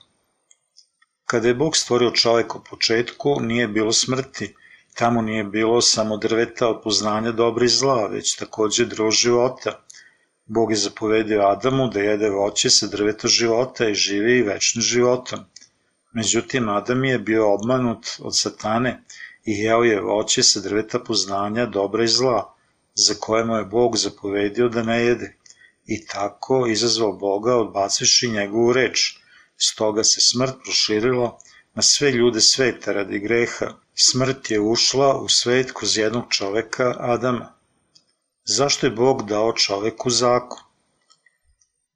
Kada je Bog stvorio čoveka u početku, nije bilo smrti, tamo nije bilo samo drveta od poznanja dobra i zla, već takođe drvo života, Bog je zapovedio Adamu da jede voće sa drveta života i živi večnim životom. Međutim, Adam je bio obmanut od satane i jeo je voće sa drveta poznanja dobra i zla, za koje mu je Bog zapovedio da ne jede. I tako izazvao Boga odbaciši njegovu reč. Stoga se smrt proširila na sve ljude sveta radi greha. Smrt je ušla u svet kroz jednog čoveka Adama. Zašto je Bog dao čoveku zakon?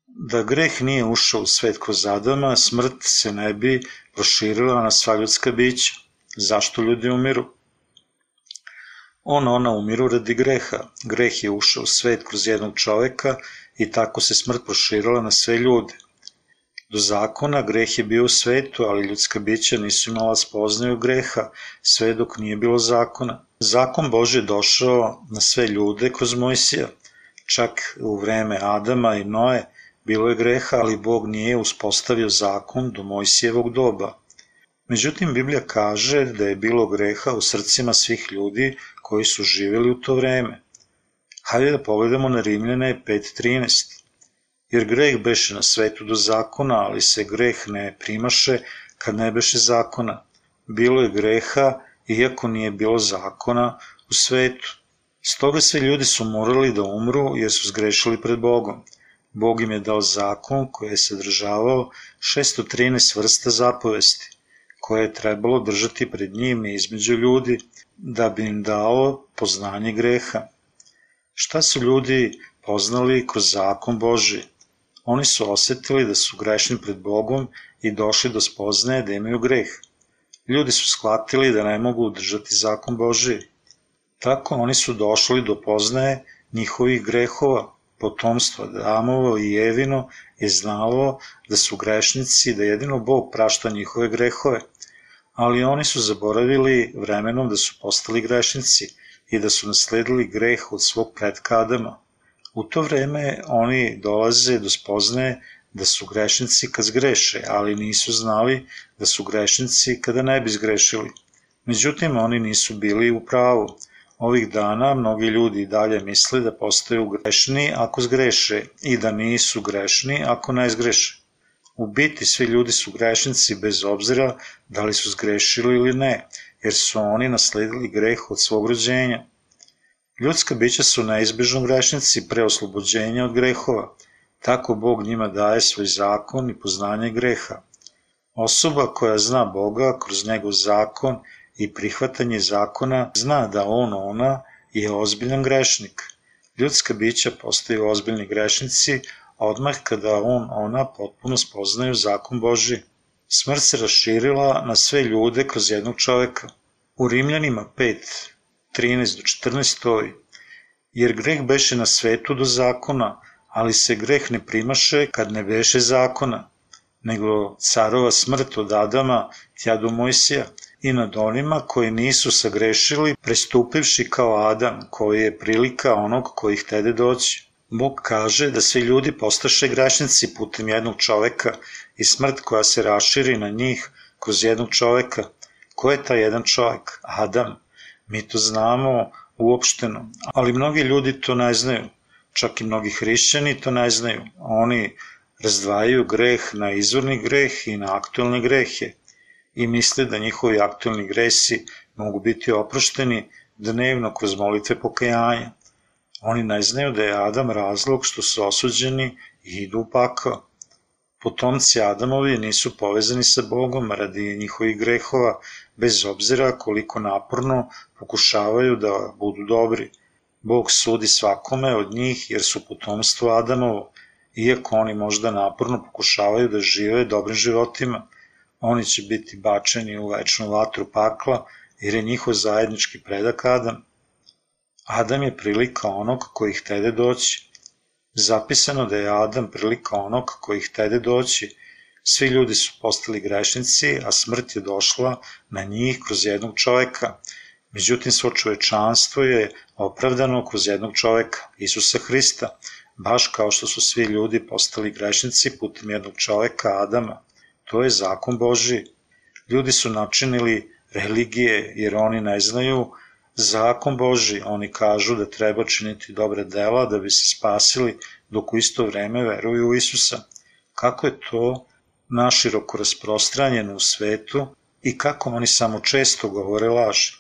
Da greh nije ušao u svet kroz Adama, smrt se ne bi proširila na sva ljudska bića. Zašto ljudi umiru? On, ona umiru radi greha. Greh je ušao u svet kroz jednog čoveka i tako se smrt proširila na sve ljude. Do zakona greh je bio u svetu, ali ljudska bića nisu imala spoznaju greha, sve dok nije bilo zakona. Zakon Bože je došao na sve ljude kroz Mojsija. Čak u vreme Adama i Noe bilo je greha, ali Bog nije uspostavio zakon do Mojsijevog doba. Međutim, Biblija kaže da je bilo greha u srcima svih ljudi koji su živjeli u to vreme. Hajde da pogledamo na Rimljane 5.13. Jer greh beše na svetu do zakona, ali se greh ne primaše kad ne beše zakona. Bilo je greha iako nije bilo zakona u svetu. Stoga sve ljudi su morali da umru jer su zgrešili pred Bogom. Bog im je dao zakon koji je sadržavao 613 vrsta zapovesti, koje je trebalo držati pred njim i između ljudi, da bi im dao poznanje greha. Šta su ljudi poznali kroz zakon Boži? Oni su osetili da su grešni pred Bogom i došli do spoznaje da imaju greh. Ljudi su shvatili da ne mogu držati zakon Boži. Tako oni su došli do poznaje njihovih grehova, potomstvo Adamovo i Evino je znalo da su grešnici, da jedino Bog prašta njihove grehove, ali oni su zaboravili vremenom da su postali grešnici i da su nasledili greh od svog predka Adama. U to vreme oni dolaze do spoznaje da su grešnici kad zgreše, ali nisu znali da su grešnici kada ne bi zgrešili. Međutim, oni nisu bili u pravu. Ovih dana mnogi ljudi dalje misle da postaju grešni ako zgreše i da nisu grešni ako ne zgreše. U biti svi ljudi su grešnici bez obzira da li su zgrešili ili ne, jer su oni nasledili greh od svog rođenja. Ljudska bića su neizbežno grešnici pre oslobođenja od grehova, tako Bog njima daje svoj zakon i poznanje greha. Osoba koja zna Boga kroz njegov zakon i prihvatanje zakona zna da on, ona je ozbiljan grešnik. Ljudska bića postaju ozbiljni grešnici odmah kada on, ona potpuno spoznaju zakon Boži. Smrt se raširila na sve ljude kroz jednog čoveka. U Rimljanima 5, 13 do 14 stoji, jer greh beše na svetu do zakona, ali se greh ne primaše kad ne beše zakona, nego carova smrt od Adama tja do Mojsija, i nad onima koji nisu sagrešili, prestupivši kao Adam, koji je prilika onog koji htede doći. Bog kaže da svi ljudi postaše grešnici putem jednog čoveka i smrt koja se raširi na njih kroz jednog čoveka. Ko je taj jedan čovek? Adam. Mi to znamo uopšteno, ali mnogi ljudi to ne znaju. Čak i mnogi hrišćani to ne znaju. Oni razdvajaju greh na izvorni greh i na aktualne grehe i misle da njihovi aktualni gresi mogu biti oprošteni dnevno kroz molitve pokajanja. Oni ne znaju da je Adam razlog što su osuđeni i idu u pakao. Potomci Adamovi nisu povezani sa Bogom radi njihovih grehova, bez obzira koliko naporno pokušavaju da budu dobri. Bog sudi svakome od njih jer su potomstvo Adamovo, iako oni možda naporno pokušavaju da žive dobrim životima – oni će biti bačeni u večnu vatru pakla, jer je njihov zajednički predak Adam. Adam je prilika onog koji htede doći. Zapisano da je Adam prilika onog koji htede doći. Svi ljudi su postali grešnici, a smrt je došla na njih kroz jednog čoveka. Međutim, svo čovečanstvo je opravdano kroz jednog čoveka, Isusa Hrista, baš kao što su svi ljudi postali grešnici putem jednog čoveka, Adama. To je zakon Boži. Ljudi su načinili religije jer oni ne znaju zakon Boži. Oni kažu da treba činiti dobre dela da bi se spasili dok u isto vreme veruju u Isusa. Kako je to naširoko rasprostranjeno u svetu i kako oni samo često govore laži.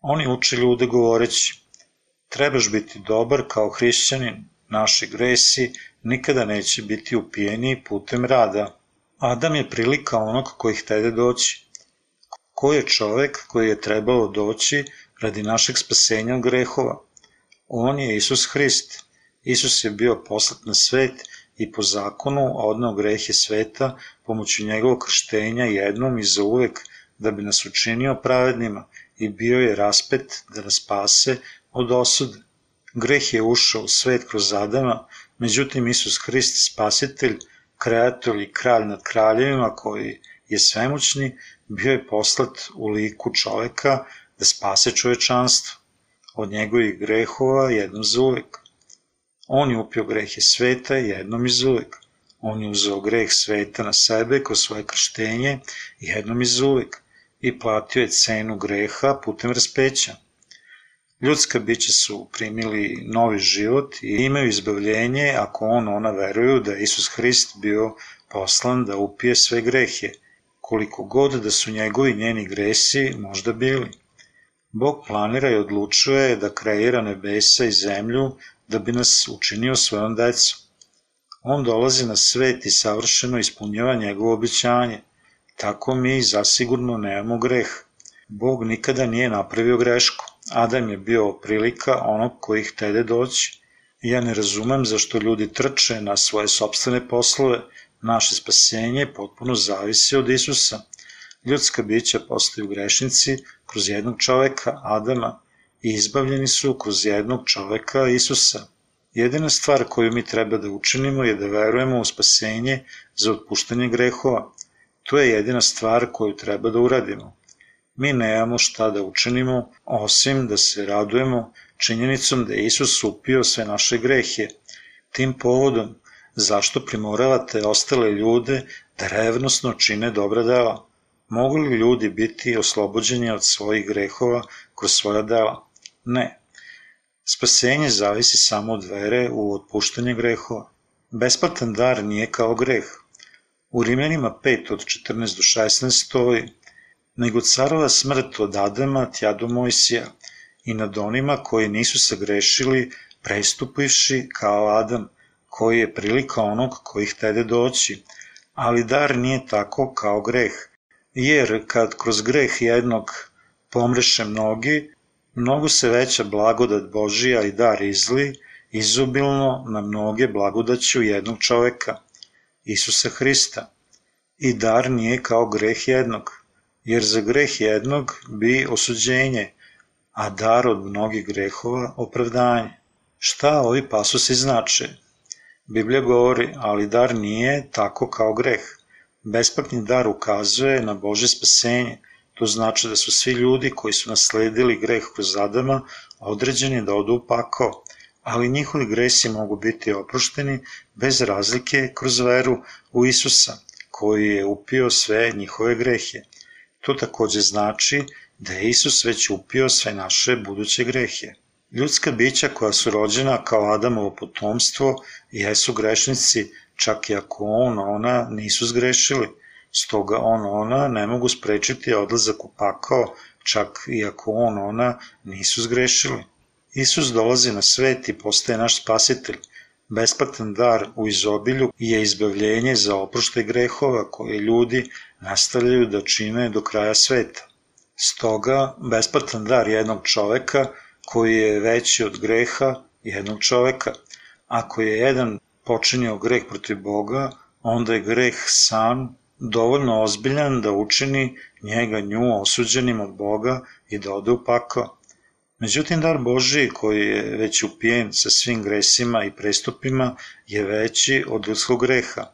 Oni uče ljude govoreći, trebaš biti dobar kao hrišćanin, naši gresi nikada neće biti upijeni putem rada. Adam je prilika onog koji htede doći. Ko je čovek koji je trebalo doći radi našeg spasenja od grehova? On je Isus Hrist. Isus je bio poslat na svet i po zakonu odnao grehe sveta pomoću njegovog krštenja jednom i za uvek da bi nas učinio pravednima i bio je raspet da nas spase od osude. Greh je ušao u svet kroz Adama, međutim Isus Hrist, spasitelj, kreator i kralj nad kraljevima koji je svemoćni, bio je poslat u liku čoveka da spase čovečanstvo od njegovih grehova jednom za uvek. On je upio grehe sveta jednom iz uvek. On je uzeo greh sveta na sebe kroz svoje krštenje jednom iz uvek i platio je cenu greha putem raspeća. Ljudska bića su primili novi život i imaju izbavljenje ako on, ona veruju da je Isus Hrist bio poslan da upije sve grehe, koliko god da su njegovi njeni gresi možda bili. Bog planira i odlučuje da kreira nebesa i zemlju da bi nas učinio svojom decom. On dolazi na svet i savršeno ispunjava njegovo običanje. tako mi zasigurno nemamo greh. Bog nikada nije napravio grešku. Adam je bio prilika onog koji htede doći. Ja ne razumem zašto ljudi trče na svoje sobstvene poslove. Naše spasenje potpuno zavisi od Isusa. Ljudska bića postaju grešnici kroz jednog čoveka, Adama, i izbavljeni su kroz jednog čoveka, Isusa. Jedina stvar koju mi treba da učinimo je da verujemo u spasenje za otpuštanje grehova. To je jedina stvar koju treba da uradimo. Mi nemamo šta da učinimo, osim da se radujemo činjenicom da je Isus upio sve naše grehe. Tim povodom, zašto primoravate ostale ljude da revnosno čine dobra dela? Mogu li ljudi biti oslobođeni od svojih grehova kroz svoja dela? Ne. Spasenje zavisi samo od vere u otpuštanje grehova. Besplatan dar nije kao greh. U Rimljanima 5 od 14 do 16 stoji nego carova smrt od Adama tja do Mojsija i nad onima koji nisu sagrešili prestupivši kao Adam, koji je prilika onog koji htede doći, ali dar nije tako kao greh, jer kad kroz greh jednog pomreše mnogi, mnogo se veća blagodat Božija i dar izli, izubilno na mnoge blagodaću jednog čoveka, Isusa Hrista. I dar nije kao greh jednog, jer za greh jednog bi osuđenje, a dar od mnogih grehova opravdanje. Šta ovi pasusi znače? Biblija govori, ali dar nije tako kao greh. Besplatni dar ukazuje na Bože spasenje, to znači da su svi ljudi koji su nasledili greh kroz Adama određeni da odu u pakao, ali njihovi gresi mogu biti oprošteni bez razlike kroz veru u Isusa, koji je upio sve njihove grehe. To takođe znači da je Isus već upio sve naše buduće grehe. Ljudska bića koja su rođena kao Adamovo potomstvo jesu grešnici, čak i ako on, ona nisu zgrešili. Stoga on, ona ne mogu sprečiti odlazak u pakao, čak i ako on, ona nisu zgrešili. Isus dolazi na svet i postaje naš spasitelj. Besplatan dar u izobilju je izbavljenje za oprošte grehova koje ljudi nastavljaju da čine do kraja sveta. Stoga, besplatan dar jednog čoveka koji je veći od greha jednog čoveka. Ako je jedan počinio greh protiv Boga, onda je greh sam dovoljno ozbiljan da učini njega nju osuđenim od Boga i da ode u pakao. Međutim, dar Boži koji je već upijen sa svim gresima i prestupima je veći od ljudskog greha.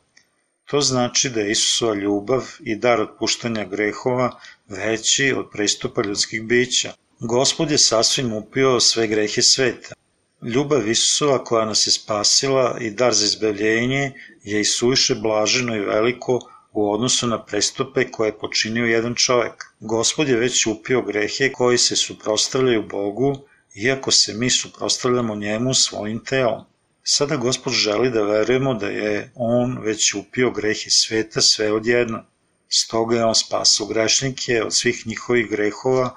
To znači da je Isusova ljubav i dar otpuštanja grehova veći od prestupa ljudskih bića. Gospod je sasvim upio sve grehe sveta. Ljubav Isusova koja nas je spasila i dar za izbavljenje je i suviše blaženo i veliko u odnosu na prestupe koje je počinio jedan čovek. Gospod je već upio grehe koji se suprostavljaju Bogu, iako se mi suprostavljamo njemu svojim telom. Sada Gospod želi da verujemo da je On već upio grehe sveta sve odjedno. Stoga je On spasao grešnike od svih njihovih grehova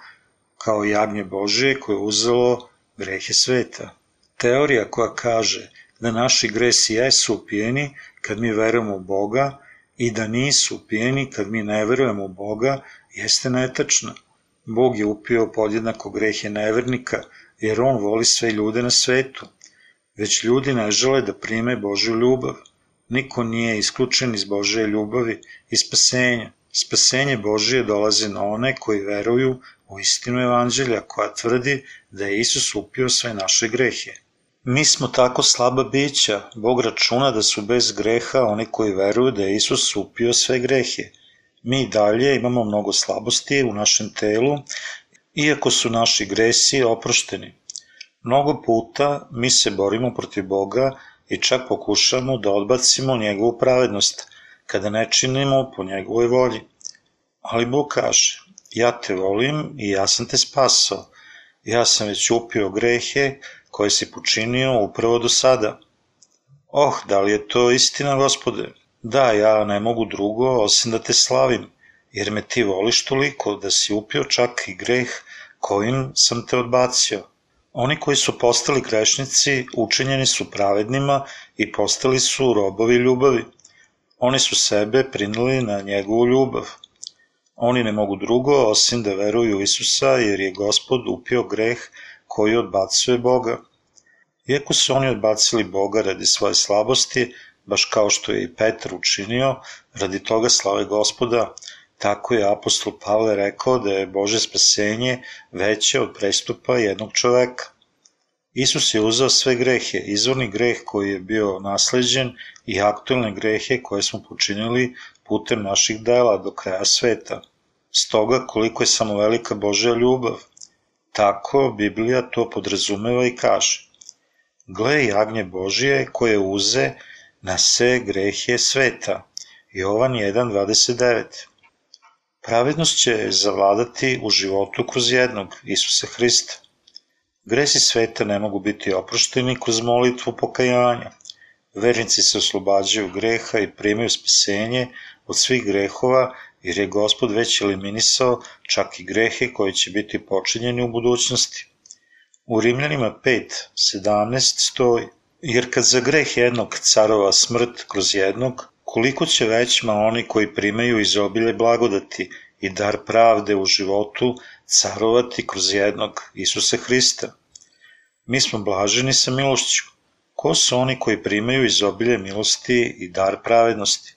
kao jagnje Božije koje je uzelo grehe sveta. Teorija koja kaže da naši gresi jesu upijeni kad mi verujemo u Boga i da nisu upijeni kad mi ne verujemo u Boga jeste netačna. Bog je upio podjednako grehe nevernika jer On voli sve ljude na svetu već ljudi ne žele da prime Božju ljubav. Niko nije isključen iz Božje ljubavi i spasenja. Spasenje Božije dolazi na one koji veruju u istinu evanđelja koja tvrdi da je Isus upio sve naše grehe. Mi smo tako slaba bića, Bog računa da su bez greha oni koji veruju da je Isus upio sve grehe. Mi dalje imamo mnogo slabosti u našem telu, iako su naši gresi oprošteni. Mnogo puta mi se borimo protiv Boga i čak pokušamo da odbacimo njegovu pravednost, kada ne činimo po njegovoj volji. Ali Bog kaže, ja te volim i ja sam te spasao. Ja sam već upio grehe koje si počinio upravo do sada. Oh, da li je to istina, gospode? Da, ja ne mogu drugo osim da te slavim, jer me ti voliš toliko da si upio čak i greh kojim sam te odbacio. Oni koji su postali grešnici učinjeni su pravednima i postali su robovi ljubavi. Oni su sebe prinuli na njegovu ljubav. Oni ne mogu drugo osim da veruju u Isusa jer je gospod upio greh koji odbacuje Boga. Iako su oni odbacili Boga radi svoje slabosti, baš kao što je i Petar učinio, radi toga slave gospoda, tako je apostol Pavle rekao da je Bože spasenje veće od prestupa jednog čoveka. Isus je uzao sve grehe, izvorni greh koji je bio nasleđen i aktualne grehe koje smo počinili putem naših dela do kraja sveta. Stoga koliko je samo velika Božja ljubav, tako Biblija to podrazumeva i kaže. Gle jagnje Božije koje uze na sve grehe sveta. Jovan 1.29 Pravednost će zavladati u životu kroz jednog, Isusa Hrista. Gresi sveta ne mogu biti oprošteni kroz molitvu pokajanja. Vernici se oslobađaju greha i primaju spasenje od svih grehova, jer je Gospod već eliminisao čak i grehe koji će biti počinjeni u budućnosti. U Rimljanima 5.17 stoji Jer kad za greh jednog carova smrt kroz jednog, koliko će većma oni koji primaju izobilje blagodati i dar pravde u životu carovati kroz jednog Isusa Hrista. Mi smo blaženi sa milošću. Ko su oni koji primaju izobilje milosti i dar pravednosti?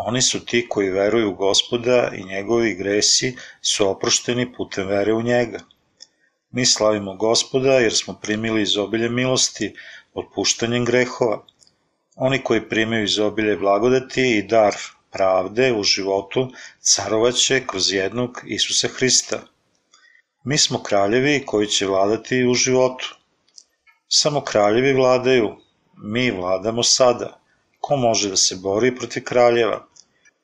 Oni su ti koji veruju u gospoda i njegovi gresi su oprošteni putem vere u njega. Mi slavimo gospoda jer smo primili izobilje milosti otpuštanjem grehova. Oni koji primaju izobilje blagodati i dar pravde u životu carovaće kroz jednog Isusa Hrista. Mi smo kraljevi koji će vladati u životu. Samo kraljevi vladaju, mi vladamo sada. Ko može da se bori protiv kraljeva?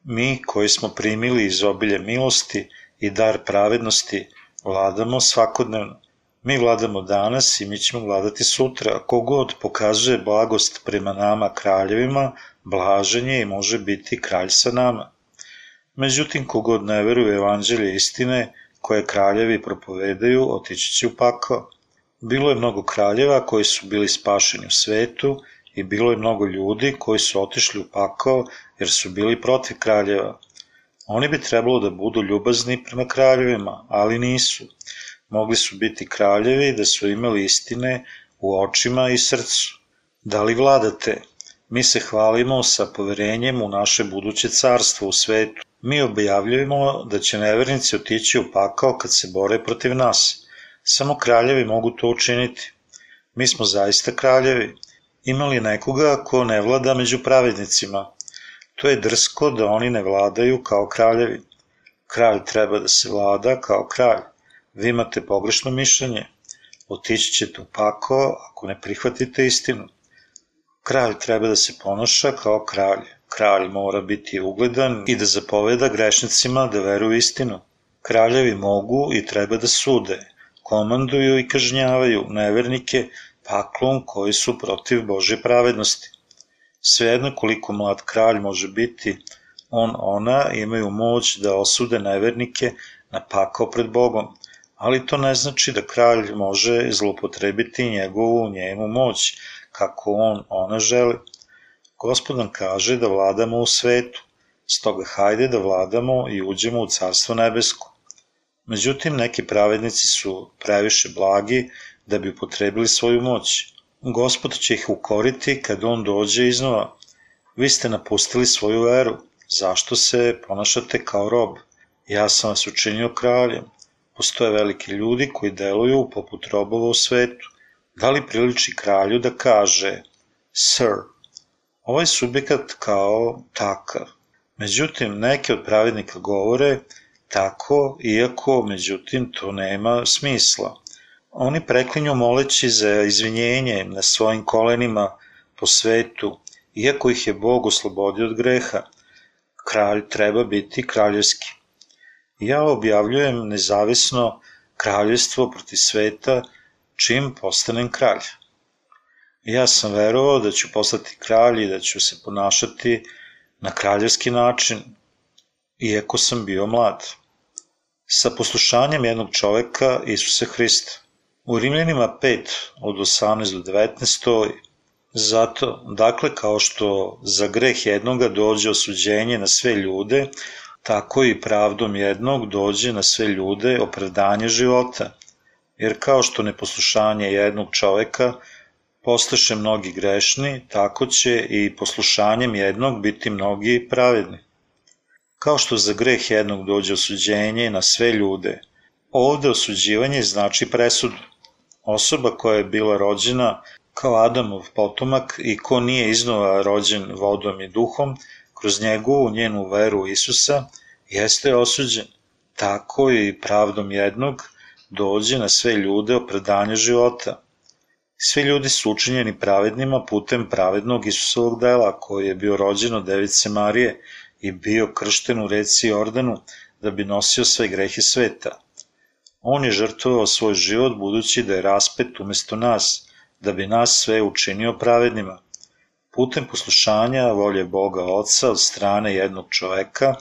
Mi koji smo primili izobilje milosti i dar pravednosti, vladamo svakodnevno. Mi vladamo danas i mi ćemo vladati sutra. Kogod pokazuje blagost prema nama kraljevima, blažen je i može biti kralj sa nama. Međutim, kogod ne veruje evanđelje istine, koje kraljevi propovedaju, otići će u pakao. Bilo je mnogo kraljeva koji su bili spašeni u svetu i bilo je mnogo ljudi koji su otišli u pakao jer su bili protiv kraljeva. Oni bi trebalo da budu ljubazni prema kraljevima, ali nisu. Mogli su biti kraljevi da su imali istine u očima i srcu. Da li vladate? Mi se hvalimo sa poverenjem u naše buduće carstvo u svetu. Mi objavljujemo da će nevernici otići u pakao kad se bore protiv nas. Samo kraljevi mogu to učiniti. Mi smo zaista kraljevi. Ima li nekoga ko ne vlada među pravednicima? To je drsko da oni ne vladaju kao kraljevi. Kralj treba da se vlada kao kralj. Vi imate pogrešno mišljenje. Otići ćete u pakao ako ne prihvatite istinu. Kralj treba da se ponaša kao kralj. Kralj mora biti ugledan i da zapoveda grešnicima da veruju istinu. Kraljevi mogu i treba da sude, komanduju i kažnjavaju nevernike paklom koji su protiv Bože pravednosti. Svejedno koliko mlad kralj može biti, on ona imaju moć da osude nevernike na pakao pred Bogom, ali to ne znači da kralj može zlopotrebiti njegovu njemu moć, kako on ona želi. Gospod nam kaže da vladamo u svetu, stoga hajde da vladamo i uđemo u carstvo nebesko. Međutim, neki pravednici su previše blagi da bi upotrebili svoju moć. Gospod će ih ukoriti kad on dođe iznova. Vi ste napustili svoju veru. Zašto se ponašate kao rob? Ja sam vas učinio kraljem. Postoje veliki ljudi koji deluju poput robova u svetu. Da li priliči kralju da kaže Sir? Ovaj subjekat kao takav. Međutim, neki od pravednika govore tako, iako, međutim, to nema smisla. Oni preklinju moleći za izvinjenje na svojim kolenima po svetu, iako ih je Bog oslobodio od greha. Kralj treba biti kraljevski. Ja objavljujem nezavisno kraljevstvo proti sveta čim postanem kralj. Ja sam verovao da ću postati kralj i da ću se ponašati na kraljevski način, iako sam bio mlad. Sa poslušanjem jednog čoveka, Isusa Hrista. U Rimljanima 5, od 18 do 19 stoji Zato, dakle, kao što za greh jednoga dođe osuđenje na sve ljude, tako i pravdom jednog dođe na sve ljude opravdanje života. Jer kao što neposlušanje jednog čoveka postaše mnogi grešni, tako će i poslušanjem jednog biti mnogi pravedni. Kao što za greh jednog dođe osuđenje na sve ljude, ovde osuđivanje znači presudu. Osoba koja je bila rođena kao Adamov potomak i ko nije iznova rođen vodom i duhom, kroz njegovu njenu veru Isusa, jeste osuđen. Tako i pravdom jednog dođe na sve ljude opredanje života. Svi ljudi su učinjeni pravednima putem pravednog Isusovog dela, koji je bio rođen od device Marije i bio kršten u reci Jordanu da bi nosio sve grehe sveta. On je žrtvovao svoj život budući da je raspet umesto nas, da bi nas sve učinio pravednima. Putem poslušanja volje Boga Oca od strane jednog čoveka,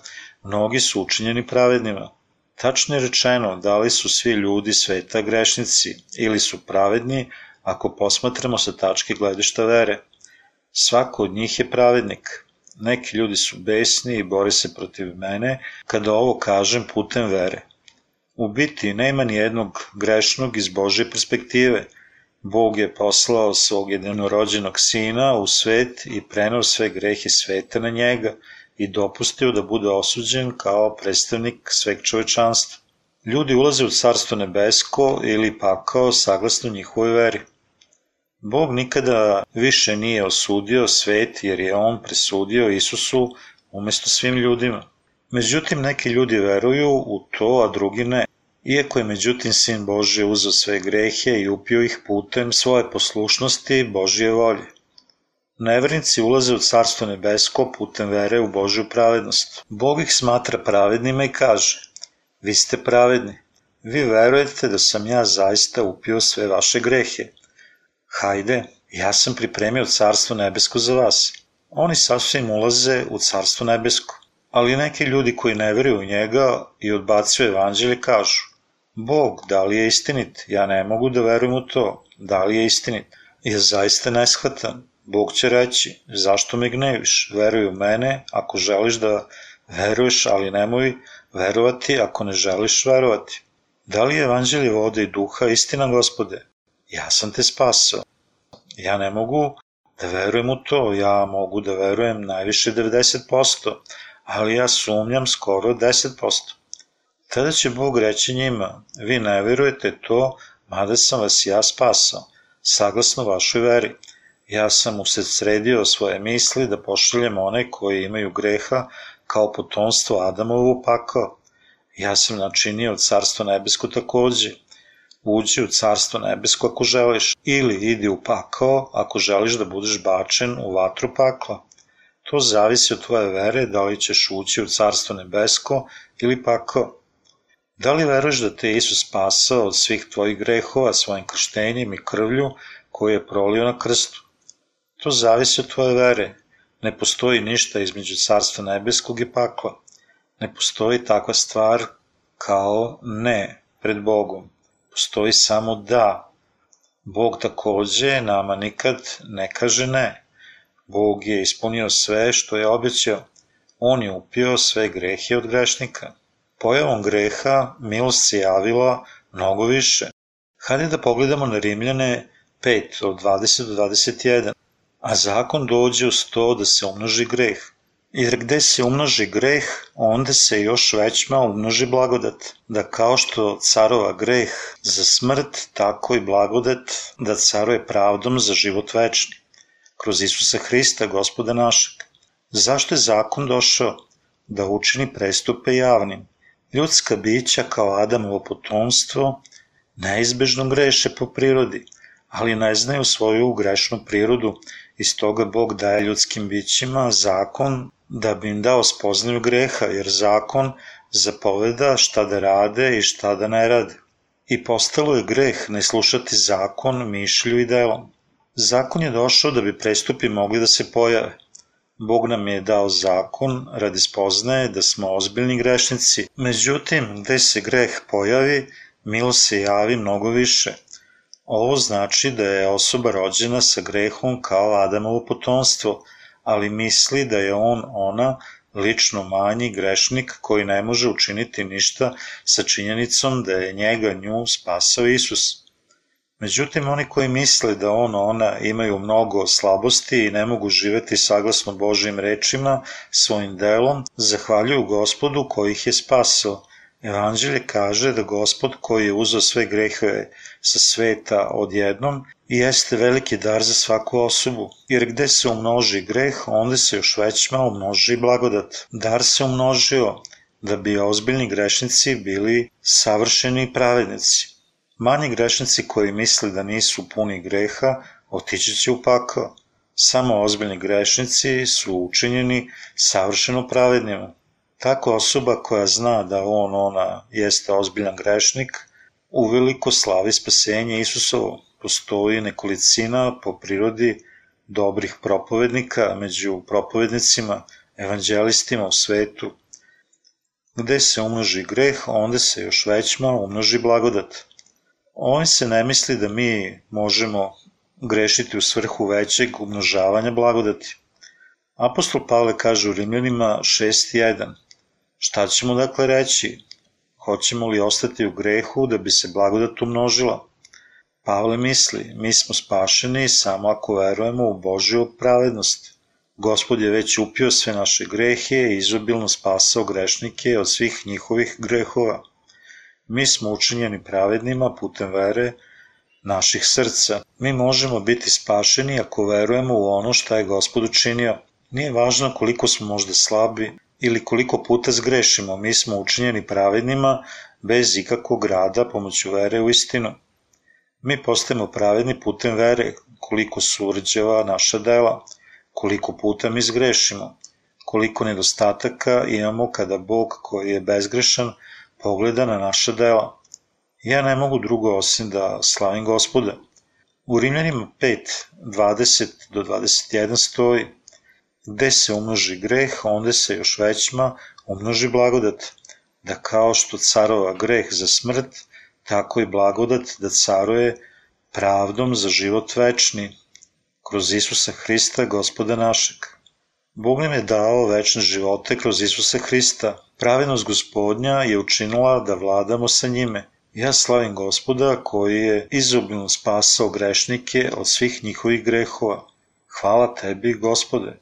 mnogi su učinjeni pravednima. Tačno je rečeno da li su svi ljudi sveta grešnici ili su pravedni ako posmatramo sa tačke gledišta vere. Svako od njih je pravednik. Neki ljudi su besni i bore se protiv mene kada ovo kažem putem vere. U biti nema ni jednog grešnog iz Božje perspektive. Bog je poslao svog jednorođenog sina u svet i prenao sve grehe sveta na njega i dopustio da bude osuđen kao predstavnik sveg čovečanstva. Ljudi ulaze u carstvo nebesko ili pakao saglasno njihovoj veri. Bog nikada više nije osudio svet jer je on presudio Isusu umesto svim ljudima. Međutim, neki ljudi veruju u to, a drugi ne. Iako je međutim Sin Božje uzao sve grehe i upio ih putem svoje poslušnosti Božje volje. Nevernici ulaze u Carstvo nebesko putem vere u Božju pravednost. Bog ih smatra pravednima i kaže, vi ste pravedni, vi verujete da sam ja zaista upio sve vaše grehe. Hajde, ja sam pripremio Carstvo nebesko za vas. Oni sasvim ulaze u Carstvo nebesko. Ali neki ljudi koji ne veruju u njega i odbacuju evanđelje kažu Bog, da li je istinit? Ja ne mogu da verujem u to. Da li je istinit? Je zaista neshvatan. Bog će reći, zašto me gneviš? Veruj u mene ako želiš da veruješ, ali nemoj verovati ako ne želiš verovati. Da li je evanđelje vode i duha istina, gospode? Ja sam te spasao. Ja ne mogu da verujem u to, ja mogu da verujem najviše 90%, ali ja sumnjam skoro 10%. Tada će Bog reći njima, vi ne verujete to, mada sam vas ja spasao, saglasno vašoj veri. Ja sam sredio svoje misli da pošaljem one koji imaju greha kao potomstvo Adamovu pakao. Ja sam načinio carstvo nebesko takođe. Uđi u carstvo nebesko ako želiš, ili idi u pakao ako želiš da budeš bačen u vatru pakla. To zavisi od tvoje vere da li ćeš ući u carstvo nebesko ili pakao. Da li veruješ da te Isus spasao od svih tvojih grehova svojim krštenjem i krvlju koju je prolio na krstu? To zavisi od tvoje vere. Ne postoji ništa između carstva nebeskog i pakla. Ne postoji takva stvar kao ne pred Bogom. Postoji samo da. Bog takođe nama nikad ne kaže ne. Bog je ispunio sve što je obećao. On je upio sve grehe od grešnika. Pojavom greha milost se javila mnogo više. Hajde da pogledamo na Rimljane 5 od 20 do 21. A zakon dođe uz to da se umnoži greh. Jer gde se umnoži greh, onda se još većma umnoži blagodat. Da kao što carova greh za smrt, tako i blagodat da caruje pravdom za život večni. Kroz Isusa Hrista, gospoda našeg. Zašto je zakon došao? Da učini prestupe javnim Ljudska bića kao Adamovo potomstvo neizbežno greše po prirodi, ali ne znaju svoju grešnu prirodu i stoga Bog daje ljudskim bićima zakon da bi im dao spoznaju greha, jer zakon zapoveda šta da rade i šta da ne rade. I postalo je greh ne slušati zakon mišlju i delom. Zakon je došao da bi prestupi mogli da se pojave. Bog nam je dao zakon radi spoznaje da smo ozbiljni grešnici, međutim, gde se greh pojavi, milo se javi mnogo više. Ovo znači da je osoba rođena sa grehom kao Adamovo potomstvo, ali misli da je on ona lično manji grešnik koji ne može učiniti ništa sa činjenicom da je njega nju spasao Isus. Međutim, oni koji misle da on, ona imaju mnogo slabosti i ne mogu živeti saglasno Božim rečima, svojim delom, zahvaljuju gospodu koji ih je spasao. Evanđelje kaže da gospod koji je uzao sve grehe sa sveta odjednom i jeste veliki dar za svaku osobu, jer gde se umnoži greh, onda se još većma umnoži blagodat. Dar se umnožio da bi ozbiljni grešnici bili savršeni pravednici. Manji grešnici koji misle da nisu puni greha, otići će u pakao. Samo ozbiljni grešnici su učinjeni savršeno pravednima. Tako osoba koja zna da on, ona, jeste ozbiljan grešnik, uveliko slavi spasenje Isusovo. Postoji nekolicina po prirodi dobrih propovednika među propovednicima, evanđelistima u svetu. Gde se umnoži greh, onda se još većma umnoži blagodat. On se ne misli da mi možemo grešiti u svrhu većeg umnožavanja blagodati. Apostol Pavle kaže u Rimljanima 6.1 Šta ćemo dakle reći? Hoćemo li ostati u grehu da bi se blagodat umnožila? Pavle misli, mi smo spašeni samo ako verujemo u Božju pravednost. Gospod je već upio sve naše grehe i izobilno spasao grešnike od svih njihovih grehova. Mi smo učinjeni pravednima putem vere naših srca. Mi možemo biti spašeni ako verujemo u ono šta je Gospod učinio. Nije važno koliko smo možda slabi ili koliko puta zgrešimo, mi smo učinjeni pravednima bez ikakvog rada pomoću vere u istinu. Mi postajemo pravedni putem vere koliko su urđeva naša dela, koliko puta mi zgrešimo, koliko nedostataka imamo kada Bog koji je bezgrešan pogleda na naša dela. Ja ne mogu drugo osim da slavim gospoda. U Rimljanima 5, 20 do 21 stoji Gde se umnoži greh, onda se još većma umnoži blagodat, da kao što carova greh za smrt, tako i blagodat da caruje pravdom za život večni, kroz Isusa Hrista, gospoda našeg. Bog nam je dao večne živote kroz Isusa Hrista. Pravednost gospodnja je učinila da vladamo sa njime. Ja slavim gospoda koji je izobilno spasao grešnike od svih njihovih grehova. Hvala tebi, gospode.